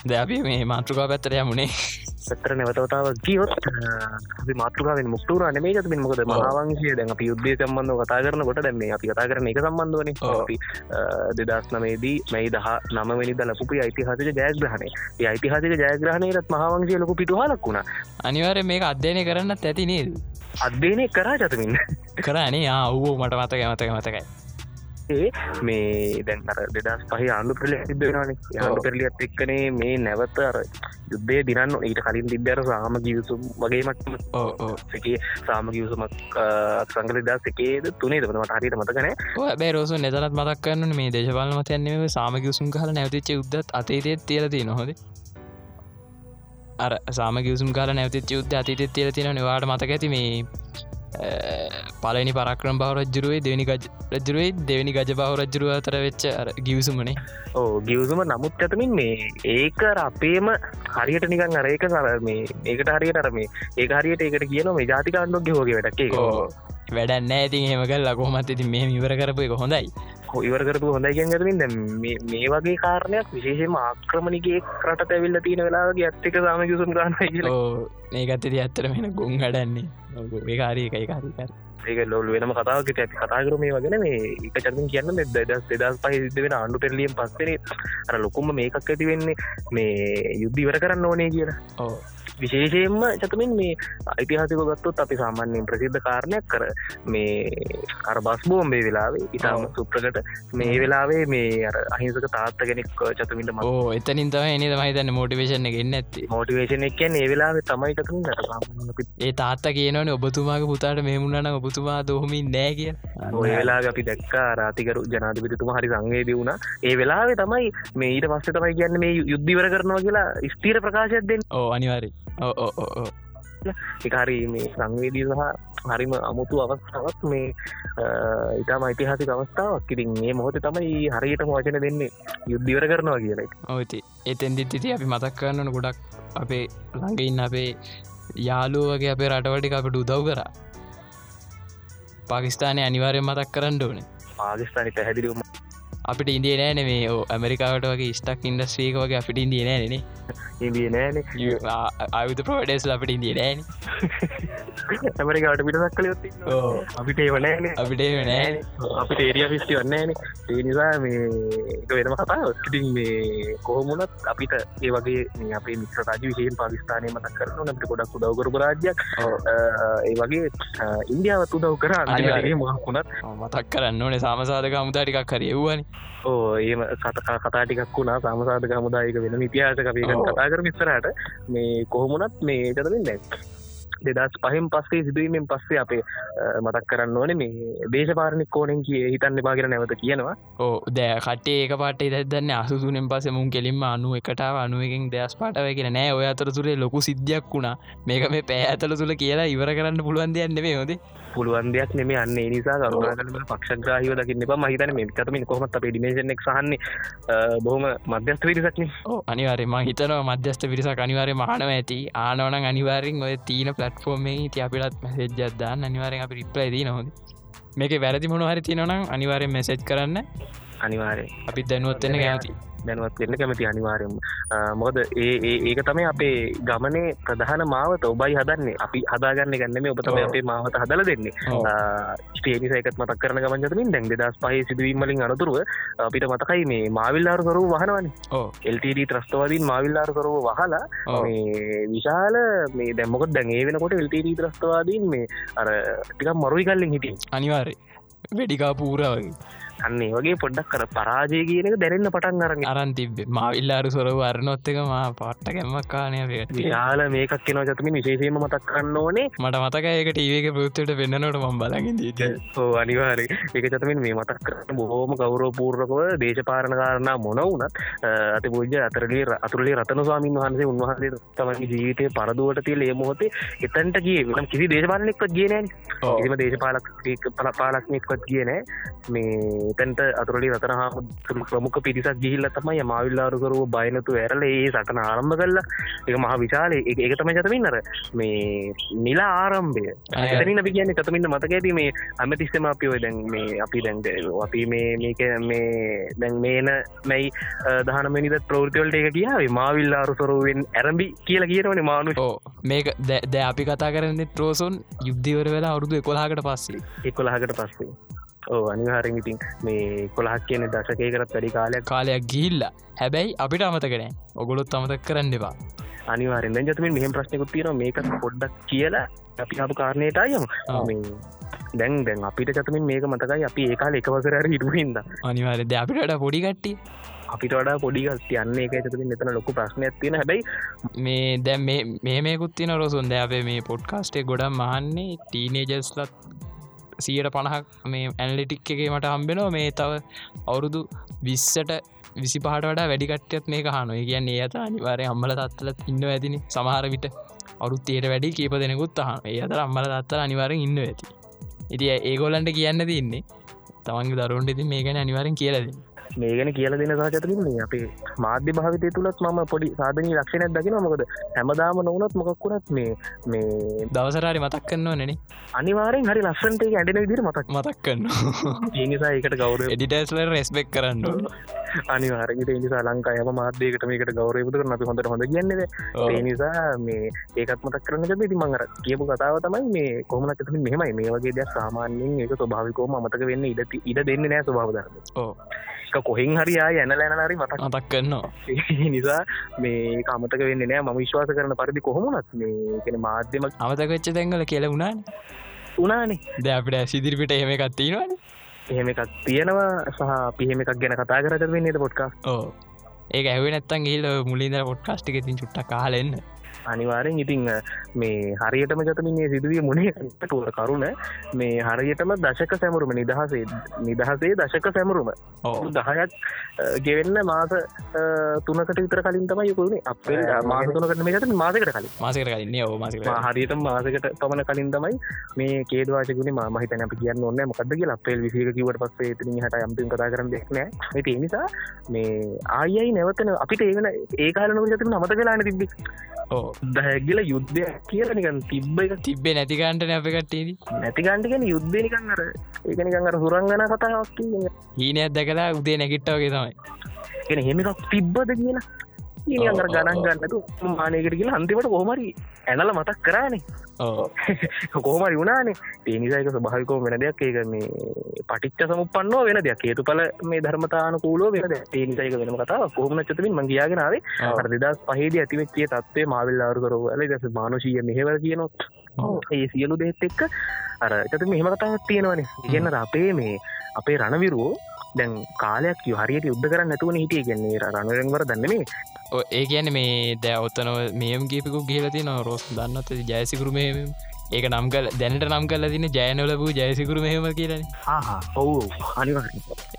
ද අපි මේ මාතෘකා පැත්තරය මුණේ සතර නැවතවතාව ගියොත් මාතෘකාවෙන් මුක්තුරන මේ ගතමින් මොකද. මහාවංශය. දැන් අපි යුද්ධය සම්බන්ධ කතා කරනකොට දැන් මේ අපි කතා කරන එක සම්බන්ධවන. අපි දෙදස් නමේදී මැයි දහ නමවැනි දලපුපි යිතිහාසික ජයග්‍රහණය. ඒ යිතිහාසික ජයග්‍රහණයටත් මහාවංශය ලොකු පිටුහලක් වුණා. අනිවාරය මේක අධ්‍යයනය කරන්නත් ඇති නේද අධ්‍යයනය කරා ජතමින් කරනේ ආවූ මට මතක මතක මතකයි. මේ දැන් අර දෙදස් පහ ආණ්ඩු පෙරලිය සිද්ධවෙනවාන ආණ්ඩු පෙරලියත් එක්කනේ මේ නැවත අර යුද්ධය දිනන්න ඊට කලින් තිබ්බර සාම ගියසුම් ඕ එකේ සාම ගියසුමක් සංගල දස් එකේද තුනේ දනට හරිට මතකන බෑ රෝස නෙතරත් මතක් කරන්න මේ දේශපාල මතයන්නේ සාමගියසුම් කහල නැවතිච්ච යුද්ධත් අතේතෙත් තියලති නොහොද අර සාමගියසුම් කාල නැවතිච්ච යුද්ධ අතීතෙත් තියල තියෙන නිවාට මතක ඇති මේ පලනි පරක්‍රම් බව රජ්ජරුවේ දෙවනි ගජ රජරුවේ දෙවැනි ගජ බව රජරුව අතර වෙච්ච ගියවසුමනේ ඕ ගියවසුම නමුත් ඇතමින් මේ ඒක අපේම හරියට නිකන් අරේක සර මේ ඒකට හරියට අර මේ ඒ හරියට ඒකට කියන මේ ජාතික අන්ඩොක්ගේ හෝගේ වැඩන්න ඇතින් හෙමකල් ලකොමත් ඉති මේ ඉවර කරපු එක හොඳයි. ඉවර කරපු හොඳයි ගැගරමින් මේ වගේ කාරණයක් විශේෂම ආක්‍රමණිගේ රට ඇවිල්ල තියෙන වෙලාගේ ඇත්තක සාම යුසුම් ගන්න ඒකත්තති ඇත්තර වෙන ගොන් හඩන්නේ ඒ කාරී එකයි. කාරිකර ඒක ලොල් වෙනම කතාවකට ඇති කතාකර මේ වගෙන මේ එක චරින් කියන්න දස් දෙදස් පහි සිද්ධ වෙන ආණ්ඩු පෙරලියම් පස්සන අර ලොකුම මේකක් ඇති වෙන්නේ මේ යුද්ධ ඉවර කරන්න ඕනේ කියලා. ඕ විශේෂයෙන්ම චතමින් මේ යිතිහාසික ගත්තොත් අපි සාමාන්‍යයෙන් ප්‍රසිද්ධ කාරණයක් කර මේ අර බස් බෝම්බේ වෙලාවේ ඉතාම. සුප්‍රකට. මේ වෙලාවේ මේ අහිංසක තාත්ත කෙනෙක් චතුමිට ම එතනින් තම එනි මහිතන්න මෝටිවේශන එකන්න ඇති මෝටිවේෂන එකන් ඒ වෙලාවේ තමයි චතුමින් ට ඒ තාත්ත කියනවන ඔබතුමාගේ පුතාට මෙමුණන ඔබතුමා දොහමින් නෑ කිය ඔය වෙලා අපි දැක්කා රාතිකරු ජනාධිපතිතුම හරි සංවේදී වුණ. ඒ වෙලාවේ තමයි මේ ඊට පස්ස තමයි කියන්න මේ යුද්ධිවර කරනවා කියලා ස්තීර ප්‍රකාශයක් දෙන්න. ඕ අනිවාරි ඕ ඕ ඕ ඕ එකහරි මේ සංවේදී සහ හරිම අමුතු අවස්ථාවත් මේ ඉතාම යිතිහාසික අවස්ථාවක්. ඉතින් ඒ මොහොත තමයි හරියට වචන දෙන්නේ. යුද්ධිවර කරනවා කියලයි ඕති එතැන් දිත්තිති අපි මතක් කරන්නන ගොඩක් අපේ ළඟඉන්න අපේ යාලුවගේ අපේ රටවටික අපට උදව් කරා. පාකිස්ානය අනිවාරය මතක් කරන්න ඕන. පාකිස්ානි පැහැදිලිවම අපිට ඉන්දිය නෑන මේ ඇමරිකාවට වගේ ස්ටක් ඉන්ඩස්්‍රීක වගේ අපිට ඉන්දිය නෑනේ ඉදිය නෑන අයුත ප්‍රෝඩේස් අපිට ඉන්දිය නෑන ඇමරිකාට පිටසක් කලයොත් අපිට ඒවනෑන අපිට නෑ අපිට ඒරිය ෆිස්ටි වන්නෑන ඒ නිසා මේ වෙනම කතා ඉතින් මේ කොහොමුණත් අපිට ඒ වගේ මේ අපේ මිත්‍ර රජ විශයෙන් පාකිස්ානය මතක් කරන නට ගොඩක් උදවකරපු රාජ්‍යයක්. ඒ වගේ ඉන්දියාවත් උදව් කර. අනිගේ මහකුණත් මතක් කරන්න ඕනේ. සාමසාධක අමුතාටිකක් කරයව්වනි ඕ ඒම කතකා කතාටිකක් වුණා. සාමසාධක හමුදායක වෙන ඉතිහාසක වේක ඔව්. කතා කර මිස්සරට මේ කොහොමුණත් මේ චතමින් දැක් දෙදස් පහෙන් පස්සේ සිදුවීමෙන් පස්සේ අපේ මතක් කරන්න ඕන මේ දේශපාරණික් කෝනෙන් කිය හිතන්න පාගෙන නැවත කියනවා. ඕ දෑ කටේ ඒක පාට දන්න අසුසුනෙන් පස මුන් කෙලින්ම අනුව එකටාව අනුවකින් දෙස් පාටව කියෙන නෑ. ඔය අතර තුරේ ලොකු සිද්ධියක් වුණා. මේක මේ පෑ ඇතල තුළ කියලා ඉවර කරන්න පුළුවන් දෙයන්නෙේ හොද පුළුවන් දෙයක් නෙම අන්න නිසා කරුණාකරම පක්ෂග්‍රාහිව දකින්න එපා. මහිතන මේ කතමින් කොමත් අපේ ඩිමේෂනෙක් සහන්නේ. බොහොම මධ්‍යස්ත විරිසක්න ඕ අනිවාරෙම හිතනවා මධ්‍යස්ත පිරිසක් අනිවාරය මානව ඇති. ආනවන අනිවාරෙන් ඔය තීන පලට්ෆෝර්මේ ති අපිලත් මැසෙජ්ජත්දාන්න අනිවාරෙන් අපි රිප්ලයි දී නොහොද මේක වැරදි මොන හරි තිනවනම් අනිවාරයෙන් මැසෙජ් කරන්න. අනිවාරය අපි දැනුවත්වෙන්න කැමති දැනුවත් වෙන්න කැමති අනිවාරයම මොද ඒ ඒක තමයි අපේ ගමනේ ප්‍රධාන මාවත ඔබයි හදන්නේ. අපි හදාගන්න ගන්නම ඔබ තමයි ඔව්. අපේ මාවත හදල දෙන්නේ. ස්ටේනිසයකත් මතක් කරන ගමන්ජතමින් දැන් දෙදස් පහහි සිදුවීමලින් අනතුරුව අපිට මතකයි මේ මාවිල්ලාර කරු වහනවන. ඕ එල්ටඩ ත්‍රස්තවාදීන් මාවිල්ලාර කරුව වහලා විශාල මේ දැම්මකොත් දැන් ඒ වෙනකොට එල්ටඩ ත්‍රස්තවාදීන් මේ අර ටිකක් මරුයි කල්ලින් හිටිය අනිවාරය වෙඩිකා පූරා වගේ අන්නේ වගේ පොඩ්ඩක් කර පරාජය කියන එක දැරෙන්න්න පටන් අරන්න අරන් තිබ්බේ. මවිල්ලාරු සොර වරනොත් එක මා පට්ට කැම්මක් කානයට විශාල මේකක් කෙන ජතමින් විශේෂයම මතක් කරන්න ඕනේ. මට මතකයක ටීවක පෘත්තට පෙන්න්නනට මම් ඕ අනිවාර ඒක චතමින් මේ මතක් කරන්න බොහෝම ගෞරෝ පූර්රකව දේශපාරණ කාරණා මොන වනත් අති පූජ අතරලේ අතුරලේ රතන ස්වාමින් වහන්සේ උන්වහන්සේ තමගේ ජීවිතය පරදුවට තිය ඒ මොහොතේ එතන්ට කිය නම් කිසි දේශපාලනෙක්වත් කියනෑන එම දේශපාලක් පල පාලක්නෙක්වත් කියනෑ මේ එතැන්ට අතුරලි රතන හා ප්‍රමුඛ පිරිසක් ගිහිල්ල තමයි මාවිල්ලාරුකරුව බයනතු ඇරල ඒ සටන ආරම්භ කරලා එක මහ විශාල ඒක තම චතමින් අර මේ නිලා ආරම්භය. ඇතන අපි කියන්න චතමින්ට මතක ඇති මේ අමතිස්සම අපි දැන් මේ අපි දැන්ද අපි මේ මේක මේ දැන් මේන මැයි දහනමනිද ප්‍රෘතිවලට එක කියාවේ මාවිල්ලාරුසරුවෙන් ඇරඹි කියලා කියනවන මානු ඕ මේක දැ අපි කතා කරන්න ත්‍රෝසොන් යුද්ධවර වෙලා අවුරුදු කොලාහකට පස්සේ. එකොළහකට පස්සේ අනිහාරෙන් ඉතින් මේ කොළහක් කියන දශකය කරත් වැඩි කාලයක් කාලයක් ගිහිල්ල. හැබැයි අපිට අමතකනෑ ඔගොලොත් අමතක් කරන්න එපා. අනිවාරෙන් ජතමින් මෙහම ප්‍රශ්නකුත් තියෙන මේක පොඩ්ඩක් කියලා අපි අප කාරණයට අයම. දැන් දැන් අපිට චතමින් මේක මතකයි. අපි ඒකාල එකවසරර හිටුවහින්ද අනිවාරද අපිට පොඩිකට්ටි අපිට වඩා පොඩිගල් තියන්නේ එක චතමින් එතන ලොකු ප්‍රශ්නයක් තියෙන හැබයි මේ දැ මේ මේකුත්තින රොසුන්. ද අපේ මේ පොඩ්කාස්ටේ ගොඩම් මහන්නේ ටීනේජස්ලත් සියට පණහක් මේ ඇනලිටික් එකේ මට හම්බෙනවා. මේ තව අවුරුදු විස්සට විසි පහට වඩා වැඩිකට්යත් මේ හන කියන්නේ ඒ අත අනිවාරය අම්මල තත්තලත් ඉන්න ඇතින. සමහර විට අවුත්තයට වැඩි කීප දෙනෙකුත් අහ ඒ අතර අම්මල තත්තල අනිවාරෙන් ඉන්න ඇති. ඉති ඒගොලන්ට කියන්න තින්නේ තමන්ගේ දරුන්ට ඉතින් මේ ගැන අනිවාරෙන් කියලද මේ ගැන කියල දෙන සාචතරින් මේ අපේ මාධ්‍ය භාවිතය තුළත් මම පොඩි සාධනී ලක්ෂණයක් දකින මොකද හැමදාම නොවනත් මොකක්කුණත් මේ මේ දවසරාරි මතක් කරනවා නෙන අනිවාරෙන් හරි ලස්සන්ට ඇඩෙන විදිර මතක් මතක් කරන්න ඒනිසා ඒකට ගෞරව එඩිටස්ල රෙස්පෙක් කරන්න අනිවාරගට නිසා ලංකායම මාධ්‍යකට මේකට ගෞරයපුතු කරන අපි හොඳට හොඳ කියන්නද ඒ නිසා මේ ඒකත් මතක් කරන ති මඟර කියපු කතාව තමයි මේ කොමන චතන මෙහමයි. මේ වගේ දෙයක් සාමාන්‍යෙන් ඒක ස්වභාවිකෝම අමතක වෙන්න ඉඩ ඉඩ දෙන්න නෑ ස්වභාවධරම ඕ කොහෙන් හරියා යන ලැනරි මතක් මතක් කරනවා. නිසා මේ කමතක වෙන්න නෑ. ම විශ්වාස කරන පරිදි කොහොමනත් මේ කෙන මාධ්‍යම අමතක වෙච්ච තැංගල කියල වුණාන. උනානේ ද අපිට සිදිරිපිට එහෙම එකත්තිීනවාන එහෙම එකක් තියෙනවා. සහ පිහෙම එකක් ගැන කතා කරත වෙන්නේද පොට්කා ඕ ඒ ඇව නැත්තන් ගේල මුලින්ද පොට්කාස්ටික තින් චුට්ට කාලෙන්න අනිවාරෙන් ඉතිං මේ හරියටම ජතමින් සිදුවිය මුණේ ටුව කරුණ මේ හරියටම දශක සැමරුම නිදහසේ නිදහසේ දශක සැමරුම. දහයක් ගෙවෙන්න මාස තුනකට විතර කලින් තම යකුණේ අපේ මාසතුනකට මේකට මාසකට කලින්. මාසකර කලින්නේ ඕ මාසික හරියට මාසකට පමණ කලින් තමයි මේ කේදවාශකුණ මහිතන අප කියන්න ඔන්න මොකද කිය අපේල් විසික කිවට පස්සේ තිනි හට යම්පින් කතා කරන්න දෙක්නෑ ඇති නිසා මේ ආයයි නැවතන අපිට ඒවන ඒකාලනක ජතම අමත කලාන තිබි ඕ දැහැගල යුද්ධය කියලනිකන් තිබ්බ එක. තිබ්බේ නැතිකන්ට අප කට්ටේද නැතිකන්ටිගෙන යුද්ධනිකන් අර ඒකනිකන් අර සුරංගන කතාවක් හීනයක් දැකලා උදේ නැගිට්ටවගේ තමයි. එන හෙමිකක් තිබ්බද කියලා අර ඔව්, ගණන් ඔව්. ගන්නතු මානයකට කියලා අන්තිමට කොහමරි ඇනල මතක් කරානේ. ඕ කොහමරි වුණනේ. තේනිසායක ස්භාවිකෝ වෙන දෙයක්. ඒක මේ පටිච්ච සමුපන්නෝ වෙන දෙයක්. හේතු පල මේ ධර්මතාන කූලෝ වෙන තේනිසයක වෙන කතාව කොහම චතමින් මංගයාගෙනාවේ. අර දෙදස් පහේද ඇතිවෙච්චේ තත්වේ මාවිල්ලාරු කරව ඇල දස මානුෂීය මෙහෙවර කියනොත්. ඒ සියලු දෙත් එක්ක අර චත මෙහෙම කතාවක් තියෙනවනේ. ඉගන්න අපේ මේ අපේ රණවිරුවෝ දැන් කාලයක් හරියට යුද්ධ කරන්න නැතුවන හිටිය කියන්නේ. රණරෙන්වර දන්නේ ඒ කියන මේ දැ ඔත්තනව මේම් ගේපිකු ගේලති නො රෝස් දන්නත් ජයසිකරු මේ ඒක නම් කල දැනට නම් කල තින ජයනොලපු ජයසිකරු මෙහෙම කියරන ඔවු අනිවාර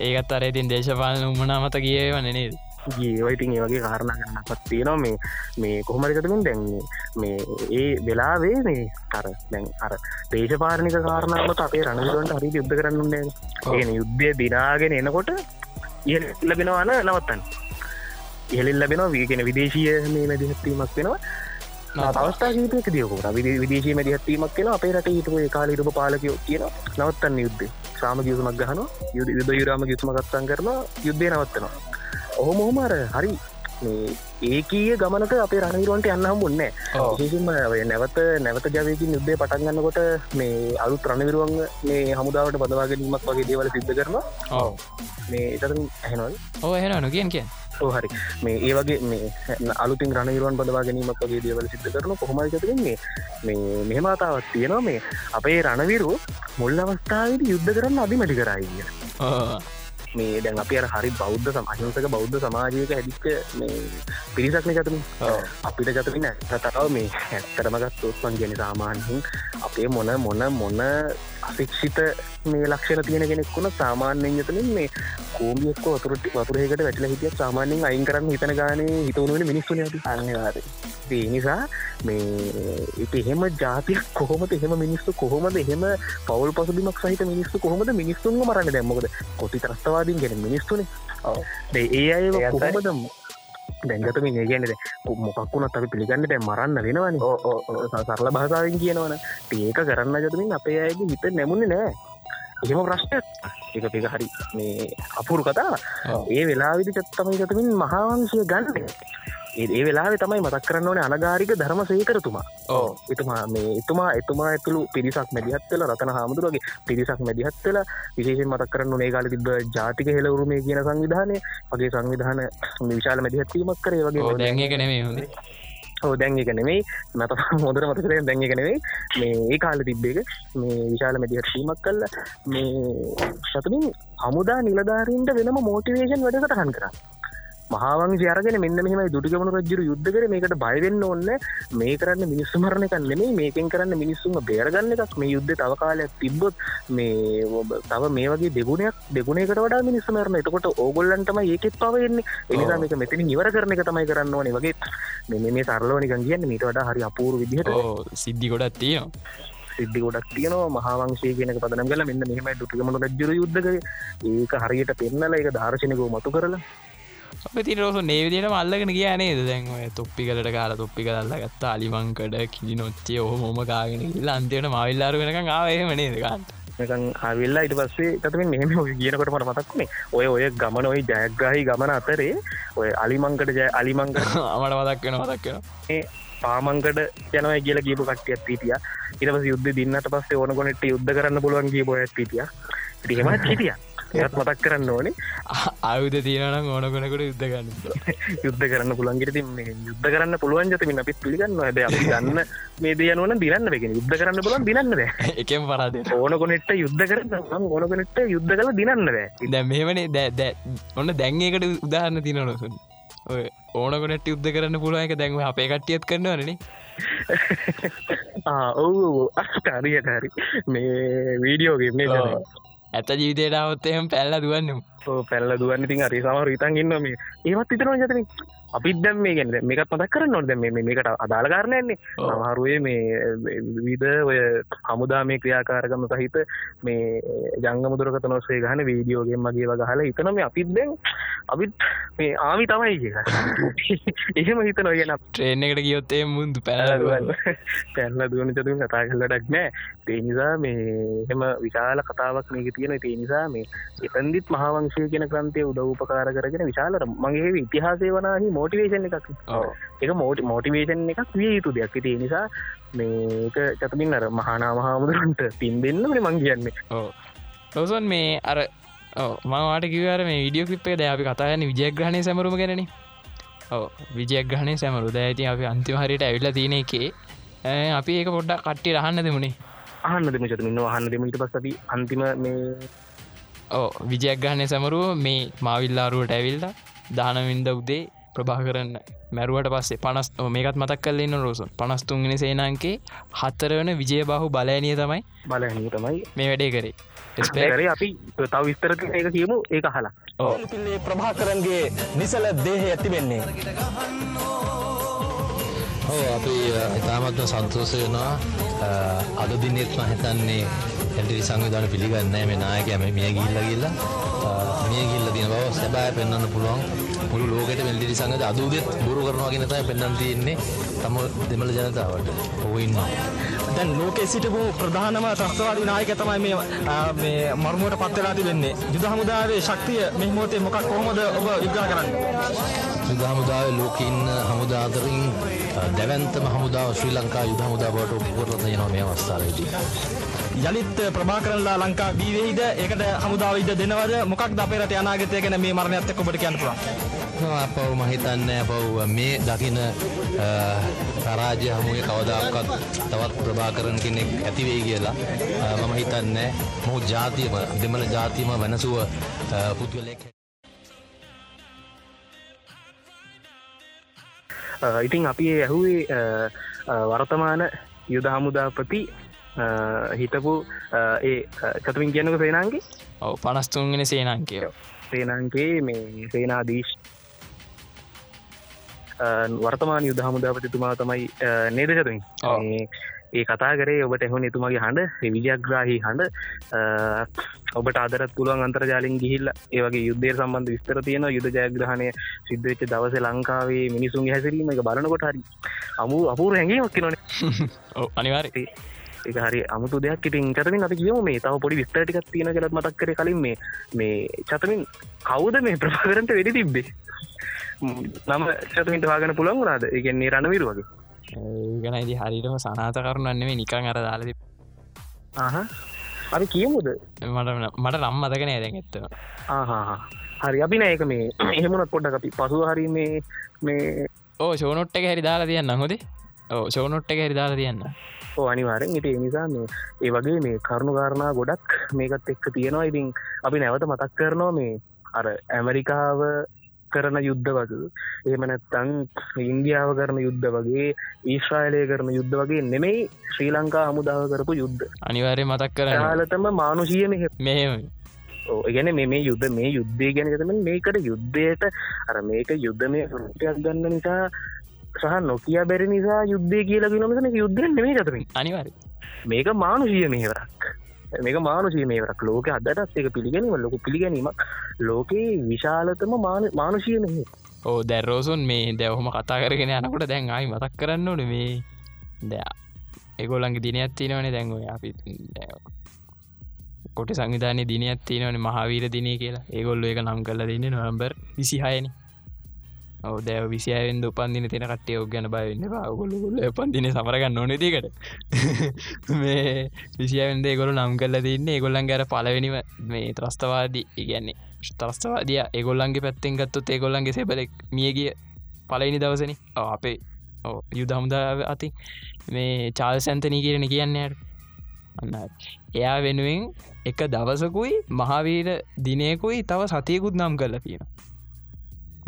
ඒකත් අර ඉතින් දේශපාලන උමනාමත කියවන නේද ඒවයිතින් ඒ වගේ කාරණ ගන්නපත් තියෙනවා. මේ මේ කොහමරිකටමින් දැන්නේ මේ ඒ වෙලාවේ මේ අර දැන් අර දේශපාරණික කාරණාවට අපේ රණගලන්ට හරි යුද්ධ කරන්නුන්නේ ඒන යුද්ධය දිනාගෙන එනකොට ඉහ ලබෙනවාන නවත්තන් ඉහලින් ලබෙනවා වීගෙන විදේශය මේ මැදිහත්වීමක් වෙනවා. අවස්ථා ජීතයක දියකොට විදේශී මැදිහත්වීමක් කියෙන අපේ රට හිටුව කාලිරුප පාලකයෝ කියන නවත්තන්න යුද්ධ සාම ගියසුමක් ගහන යුද යුරාම ගිතුම කත්තන් කරන යුද්ධය නවත්තනවා ඔහොම හොමර හරි ඒකීය ගමනක අපේ රණවිරුවන්ට යන්න හම්බුන්න විශේෂම නැවත නැවත ජවයකින් යුද්ධය පටන්ගන්නකොට මේ අලුත් රණවිරුවන් මේ හමුදාවට බදවාගැනීමක් වගේ දේවල සිද්ධ කරනවා. මේ එතර ඇහෙනවල් ඕ එහෙන නොකියන් කිය හරි. මේ ඒ වගේ මේ අලුතින් රණවිරුවන් බදවා ගැනීමක් වගේ දේවල සිද්ධ කරන කොහොමයිකතින්නේ මේ මෙහමතාවත් තියෙනවා. මේ අපේ රණවිරු මුල් අවස්ථාවද යුද්ධ කරන්න අධිමටි කරයිය මේ දැන් අපි හරි බෞද්ධ සමහිංසක බෞද්ධ සමාජයක හැදිච්ච මේ පිරිසක්න ගතම අපිට ගතමින්න තතාව මේ ඇත්තරමගත් ඔත්පන් ගැන සාමාන්හින් අපේ මොන මොන මොන අශික්ෂිත මේ ලක්ෂණ තියෙන කෙනෙක් වුණ සාමාන්‍යයෙන් යතනින් මේ කෝමියක්ක වතුරට වතුරේකට වැටල හිටිය සාමාන්‍යෙන් අයින් කරන්න හිතන ගානේ හිතවුණුවෙන මිනිස්සුන අන්නවාද ඒ නිසා මේ එහෙම ජාතියක් කොහොමද එහෙම මිනිස්සු කොහොමද එහෙම පවල් පසුබිමක් සහිත මිනිස්සු කොහොමද මිනිස්සුන්ම මරන්න? දැම්මකද කොති ත්‍රස්තවාදීන් ගැන මිනිස්තුනේ ඒ අය කොහොමදම් දැන්ගතමින් ඒ ගැනද මොකක්ුණත් අපි පිළිගන්න දැ මරන්න වෙනවන. සරල භාසාවෙන් කියනවන ඒක කරන්න ජතමින් අපේ අයගේ හිත නැමුණ නෑ. එහෙම ප්‍රශ්නයක් එක පික හරි මේ අපුරු කතා. ඒ වෙලා විදි චත්තමයි ගතමින් මහාවංශය ගන්න. ඒ වෙලා තමයි මතක් කරන්න ඕන අනගාරික ධර්ම සේකරතුමා ඕ එතුමා මේ එතුමා එතුමා ඇතුළු පිරිසක් මැදිහත්වෙල රතන හාමුදුරුවගේ පිරිසක් මැදිහත්වෙලා විශේෂෙන් මතක් කරන්න ඒ කාල තිබ ජාතික හෙලවරුමේ කියන සංවිධානය. වගේ සංවිධාන විශාල මැදිහත්වීමක් කරේ වගේ දැන්ක නෙමේ හොඳේ හෝ දැන් එක නෙමෙයි. මත හොදර මතකරේ දැන් එක නෙවෙයි මේ ඒ කාල තිබ්බේක මේ විශාල මැදිහත්වීමක් කල්ල මේ සතුමින් හමුදා නිලධාරීන්ට වෙනම මෝටිවේෂන් වැඩකටහන් කර. මහාවං අරගෙන මෙන්න මෙහම දුටිගමන රජරු යුද්ධ කර. මේකට බයවෙන්න ඕන්න මේ කරන්න මිනිස්සු මරණ කන්නෙමේ මේකෙන් කරන්න මිනිස්සුම බේරගන්න එකක්. මේ යුද්ධ තව කාලයක් තිබ්බොත් මේ තව මේ වගේ දෙගුණයක් දෙගුණේකට වඩා මිනිස්සු මරණ එතකොට ඕගොල්ලන්ටම ඒකෙත් පවවෙන්නේ එනිසා මේක මෙතන නිවර කරන එක තමයි කරන්න ඕනේ වගේ. මෙ මේ සරලෝනිකන් කියන්න මීට වඩා හරි අපූර විදිහට. සිද්ධි ගොඩත් තියෙනවා. සිද්ධි ගොඩක් තියනවා. මහාවංශය කියනක පදනම් කල මෙන්න මෙහම දුටිගමන රජ්ජර යුද්ධක ඒක හරියට පෙන්නල එක ධර්ශනකෝ මතු කරලා ති රෝස නේවිදිට මල්ලගෙන කියනේ දැන් තොප්පි කලට කාල තොප්පි කරල්ල ගත්තා අලිමංකඩ කිලි නොච්චේ ඔහ මොම කාගෙන ලන්තයට මවිල්ලාරු වෙනක ආවේම නේදකාන්ට හවිල්ලා ඉට පස්සේ තම මෙම කියනකට මට මතක්නේ ඔය ඔය ගමන ඔයි ජයග්‍රහහි ගමන අතරේ ඔය අලිමංකට ජය අලිමංක අමට මදක් වෙන මදක් වෙන පාමංකට යනව කියල ගීපු කටියත් පිටිය ඉටපස යුද්ධ දින්නට පස්සේ ඕනකොනෙට යුද්ධ කරන්න පුළුවන් ගීපො ඇත් පිටිය ටිහෙමත් හිටිය එත් මතක් කරන්න ඕනේ. ආයුද තියෙනනම් ඕනකොනකට යුද්ධ ගන්න. යුද්ධ කරන්න පුළන්ගිරති යුද්ධ කරන්න පුළුවන් ජතමින් අපිත් පිළිගන්න ඇද ගන්න මේ දයනුවන දිරන්න එක යුද්ධ කරන්න පුලන් දිනන්නද එකම පරාද ඕනකොනෙට යුද්ධ කරන්න ඕනකොනෙට යුද්ධ කළ දිනන්නද දැ මේවනේ දැ ඔන්න දැන්ඒකට උදාහරන්න තිනනොසුන් ඔය ඕනකොනට යුද්ධ කරන්න පුළුවන් එක දැන්ව අපේ කට්ටියත් කරනවනේ ඔවු අස්කාරියට හරි මේ වීඩියෝගේ මේ ඇත ජීවිතයට අවත්තයම පැල්ල දුවන්නම් පැල්ල දුවන්න. ඉතින් අරි සමර ඉතන් ඉන්න මේ. ඒවත් ඉතරන ජතන අපිත් දැම් මේ ගැන මේකත් මතක් කරන්න නොද මේකට අදාළ කාරණයන්නේ මහරුවේ මේ විද ඔය හමුදා මේ ක්‍රියාකාරගම සහිත මේ ජංග මුදුරකත නොස්සේ ගහන වීඩියෝගෙන් මගේ වගහල හිතන මේ අපිත් දැන් අපිත් මේ ආමි තමයි කිය එහෙම හිත නොගෙන ට්‍රේන් එකට ගියොත්තේ මුන්දු පැල පැල්ල දුවන චතු කතා කලටක් නෑ. තේනිසා මේ එම විශාල කතාවක් මේක තියෙන තේනිසා මේ එතන්දිත් මහාවංශය කියන ක්‍රන්තය උදව් උපකාර කරගෙන විශාලර මගේ ඉතිහාසය වනාහි මෝටිවේෂන් එකක්. එක මෝටි මෝටිවේෂන් එකක් විය යුතු දෙයක්. ති නිසා මේක චතමින් අර මහනා මහාමුදුරන්ට පින් දෙන්නට මං කියන්නේ. ලෝසන් මේ අර මවාට කිවර මේ විඩියෝ කලිප්පේ ද අපි කතායන විජයග්‍රහණය සැමරුම ගැන ඕ විජයග්‍රහණය සැමරු ද ඇති අපි අන්තිමහරිට ඇවිල්ල තියෙන එකේ අපි ඒක පොඩ්ඩක් කට්ටි රහන්න දෙමුණේ අහන්න දෙම චතමින්න අහන්න දෙමට පස් අපි අන්තිම මේ ඕ විජයග්‍රහණය සැමරුව මේ මාවිල්ලාරුවට ඇවිල්ල දානවින්ද උදේ ප්‍රභා කරන්න. මැරුවට පස්සේ පනස් මේකත් මතක් කල්ලන්න රෝසුන්. පනස්තුන්ගෙන සේනන්ගේ හත්තරවන විජය බහු බලයනිය තමයි බලනී තමයි. මේ වැඩේ කරේ. ස්පේරේ අපි තව විස්තරක ඒක කියමු ඒක හලා ඕ පිල්ලේ ප්‍රභාකරන්ගේ නිසල දේහ ඇති වෙන්නේ ඔව අපි ඉතාමත්ම සන්තෝසය වෙනවා. අද දිනෙත් මහිතන්නේ ඇල්ටිරි සංවිධාන පිළිගන්න මේ නායකයම මිය ගිල්ල ගිල්ල මිය ගිල්ල තින බව සැබෑ පෙන්න්න පුළුවන්. මුළු ලෝකට වෙල්ඩිරි සංගත අදූදෙත් බොරු කරනවා ගෙනතයි පෙන්නම් තියෙන්නේ තම දෙමළ ජනතාවට. ඔහඉන්නවා. දැන් ලෝකෙ සිටපු ප්‍රධානම ත්‍රස්තවාදී නායක තමයි මේ මේ මර්මුවට පත්වෙලා තිබෙන්නේ. යුද හමුදාවේ ශක්තිය මෙහි මොහොතේ මොකක් කොහොමද ඔබ විග්‍රහ කරන්නේ? යුද හමුදාව ලෝකඉන්න හමුදාතරින් දැවන්තම හමුදාව ශ්‍රී ලංකා යුද හමුදා බවට ඔපුරල යනවා මේ අවස්ථාවේදී. යළිත් ප්‍රභාකරන්ලා ලංකා බීවෙයිද ඒකට හමුදාව ඉඩ දෙනවද මොකක් අපේ රට අනාගතය ගැන මේ මරණයත් එක්ක ඔබට කියන්න පුළුවන් අපව මහිතන්න අපව මේ දකින තරාජය හමුවේ කවදක්කත් තවත් ප්‍රභාකරන කෙනෙක් ඇතිවෙයි කියලා අ, මම හිතන්නේ මොහු ජාතියම දෙමළ ජාතියම වෙනසුව පුද්ගලෙක් ඉතින් අපි ඇහුවේ වර්තමාන යුද හමුදාපති හිතපු ඒ චතුමින් කියනක සේනාන්ගේ ඔව පනස්තුන්ගෙන සේනංකය. සේනන්ගේ මේ සේනාදීශ් වර්තමාන යුද හමුදාපතිතුමා තමයි නේද චතුමින් ඒ කතා කරේ ඔබට එහු එතුමගේ හඬ විජයග්‍රාහි හඬ. ඔබට අදරත් පුළුවන් අන්තර්ජාලින් ගිහිල්ල ඒවගේ යුද්ධය සම්බන්ධ විස්තර තියෙන යුද ජයග්‍රහණය සිද්ධවෙච්ච දවස ලංකාවේ මිනිසුන්ගේ හැසිරීම එක බලනකොට හරි අමු අපූර හැඟීමක් නොන ඔව අනිවාර එක හරි අමුතු දෙයක්. ඉතින් චතමින් අපි කියම මේ තව පොඩි විස්තරටිකක් තියෙන කලත් මතක් කර කලින් මේ මේ චතමින් කවුද මේ ප්‍රභාකරන්ට වෙඩි තිබ්බේ? නම චතමින්ට වාගන පුළන් වනාද ඉගන්නේ රණවිරු වගේ ගැන ඉදි හරිටම සනාත කරුණන්නේ නිකං අර ආහ. අපි කියමුද? මට මට නම් මතකන ඇදැන් එත්තව ආහා හරි අපි නෑක මේ එහෙමුණත් පොඩ්ඩ අපි පසු හරි මේ මේ ඕ ෂෝනොට් එක හැරි දාලා තියන්න හොදේ ඕ ෂෝනොට් එක හැරි දාලා තියන්න ඕ අනිවාරෙන් ඉට නිසා මේ ඒ වගේ මේ කරුණු කාරණා ගොඩක් මේකත් එක්ක තියෙනවා. ඉතින් අපි නැවත මතක් කරනවා මේ අර ඇමරිකාව කරන යුද්ධ වගේ. ඒමනැත්තං ඉන්දියාව කරන යුද්ධ වගේ ඊශ්‍රායලය කරන යුද්ධ වගේ නෙමෙයි ශ්‍රී ලංකා හමුදාව කරපු යුද්ධ. අනිවාරය මතක් කරන්න. යාලතම මානුෂිය මෙහ මෙහෙම ගැන මේ යුද්ධ මේ යුද්ධය ගැන තම මේකට යුද්ධයට අර මේක යුද්ධ මේ ෘටයක් ගන්න නිසා සහ නොකිය බැරි නිසා යුද්ධය කියලා ගනමසන යුද්ධ නෙමේ ගතමින් අනිවාර මේක මානුෂිය මෙහෙවරක් මේක මානුෂී මේවරක් ලෝක අදටත් එක පිළිගැනීම ලොක පිළිගැනීමක්. ලෝකයේ විශාලතම මානුෂය මෙහි ඕ දැරෝසුන් මේ දැවහම කතා කරගෙන යනකොට දැන් ආයි මතක් කරන්න ඕන මේ දෑ එගොල්ලන්ගේ දිනයක් තියෙනවනේ දැන්ව අපි කොට සංවිධානය දිනයක් තියෙනවන මහාවීර දිනය කියලා. ඒගොල්ල එක නම් කල දෙන්න නොවම්බර් විසිහයන ඔව දැව විසියවෙන් උපන්දින තින කටේ ඔක් ගැන බයන්න ගොල්ල පන්දින සමරගන්න නොනතිකට මේ විසියවෙන්දේ ගොලු නම් කල්ල තින්නේ. ඒගොල්ලන් ගැර පලවෙනිම මේ ත්‍රස්තවාදී ඉගැන්නේ ත්‍රස්තවාදිය ඒගොල්ලන්ගේ පැත්තෙන් ගත්තුත් ඒගොල්ලන්ගේ සෙබලෙක් මියගිය පලයිනි දවසන. අපේ යුද හමුදාව අති මේ චාල් සැන්තනී කියරන කියන්නේයට අන්න එයා වෙනුවෙන් එක දවසකුයි මහාවීර දිනයකුයි තව සතියකුත් නම් කරලා තියෙන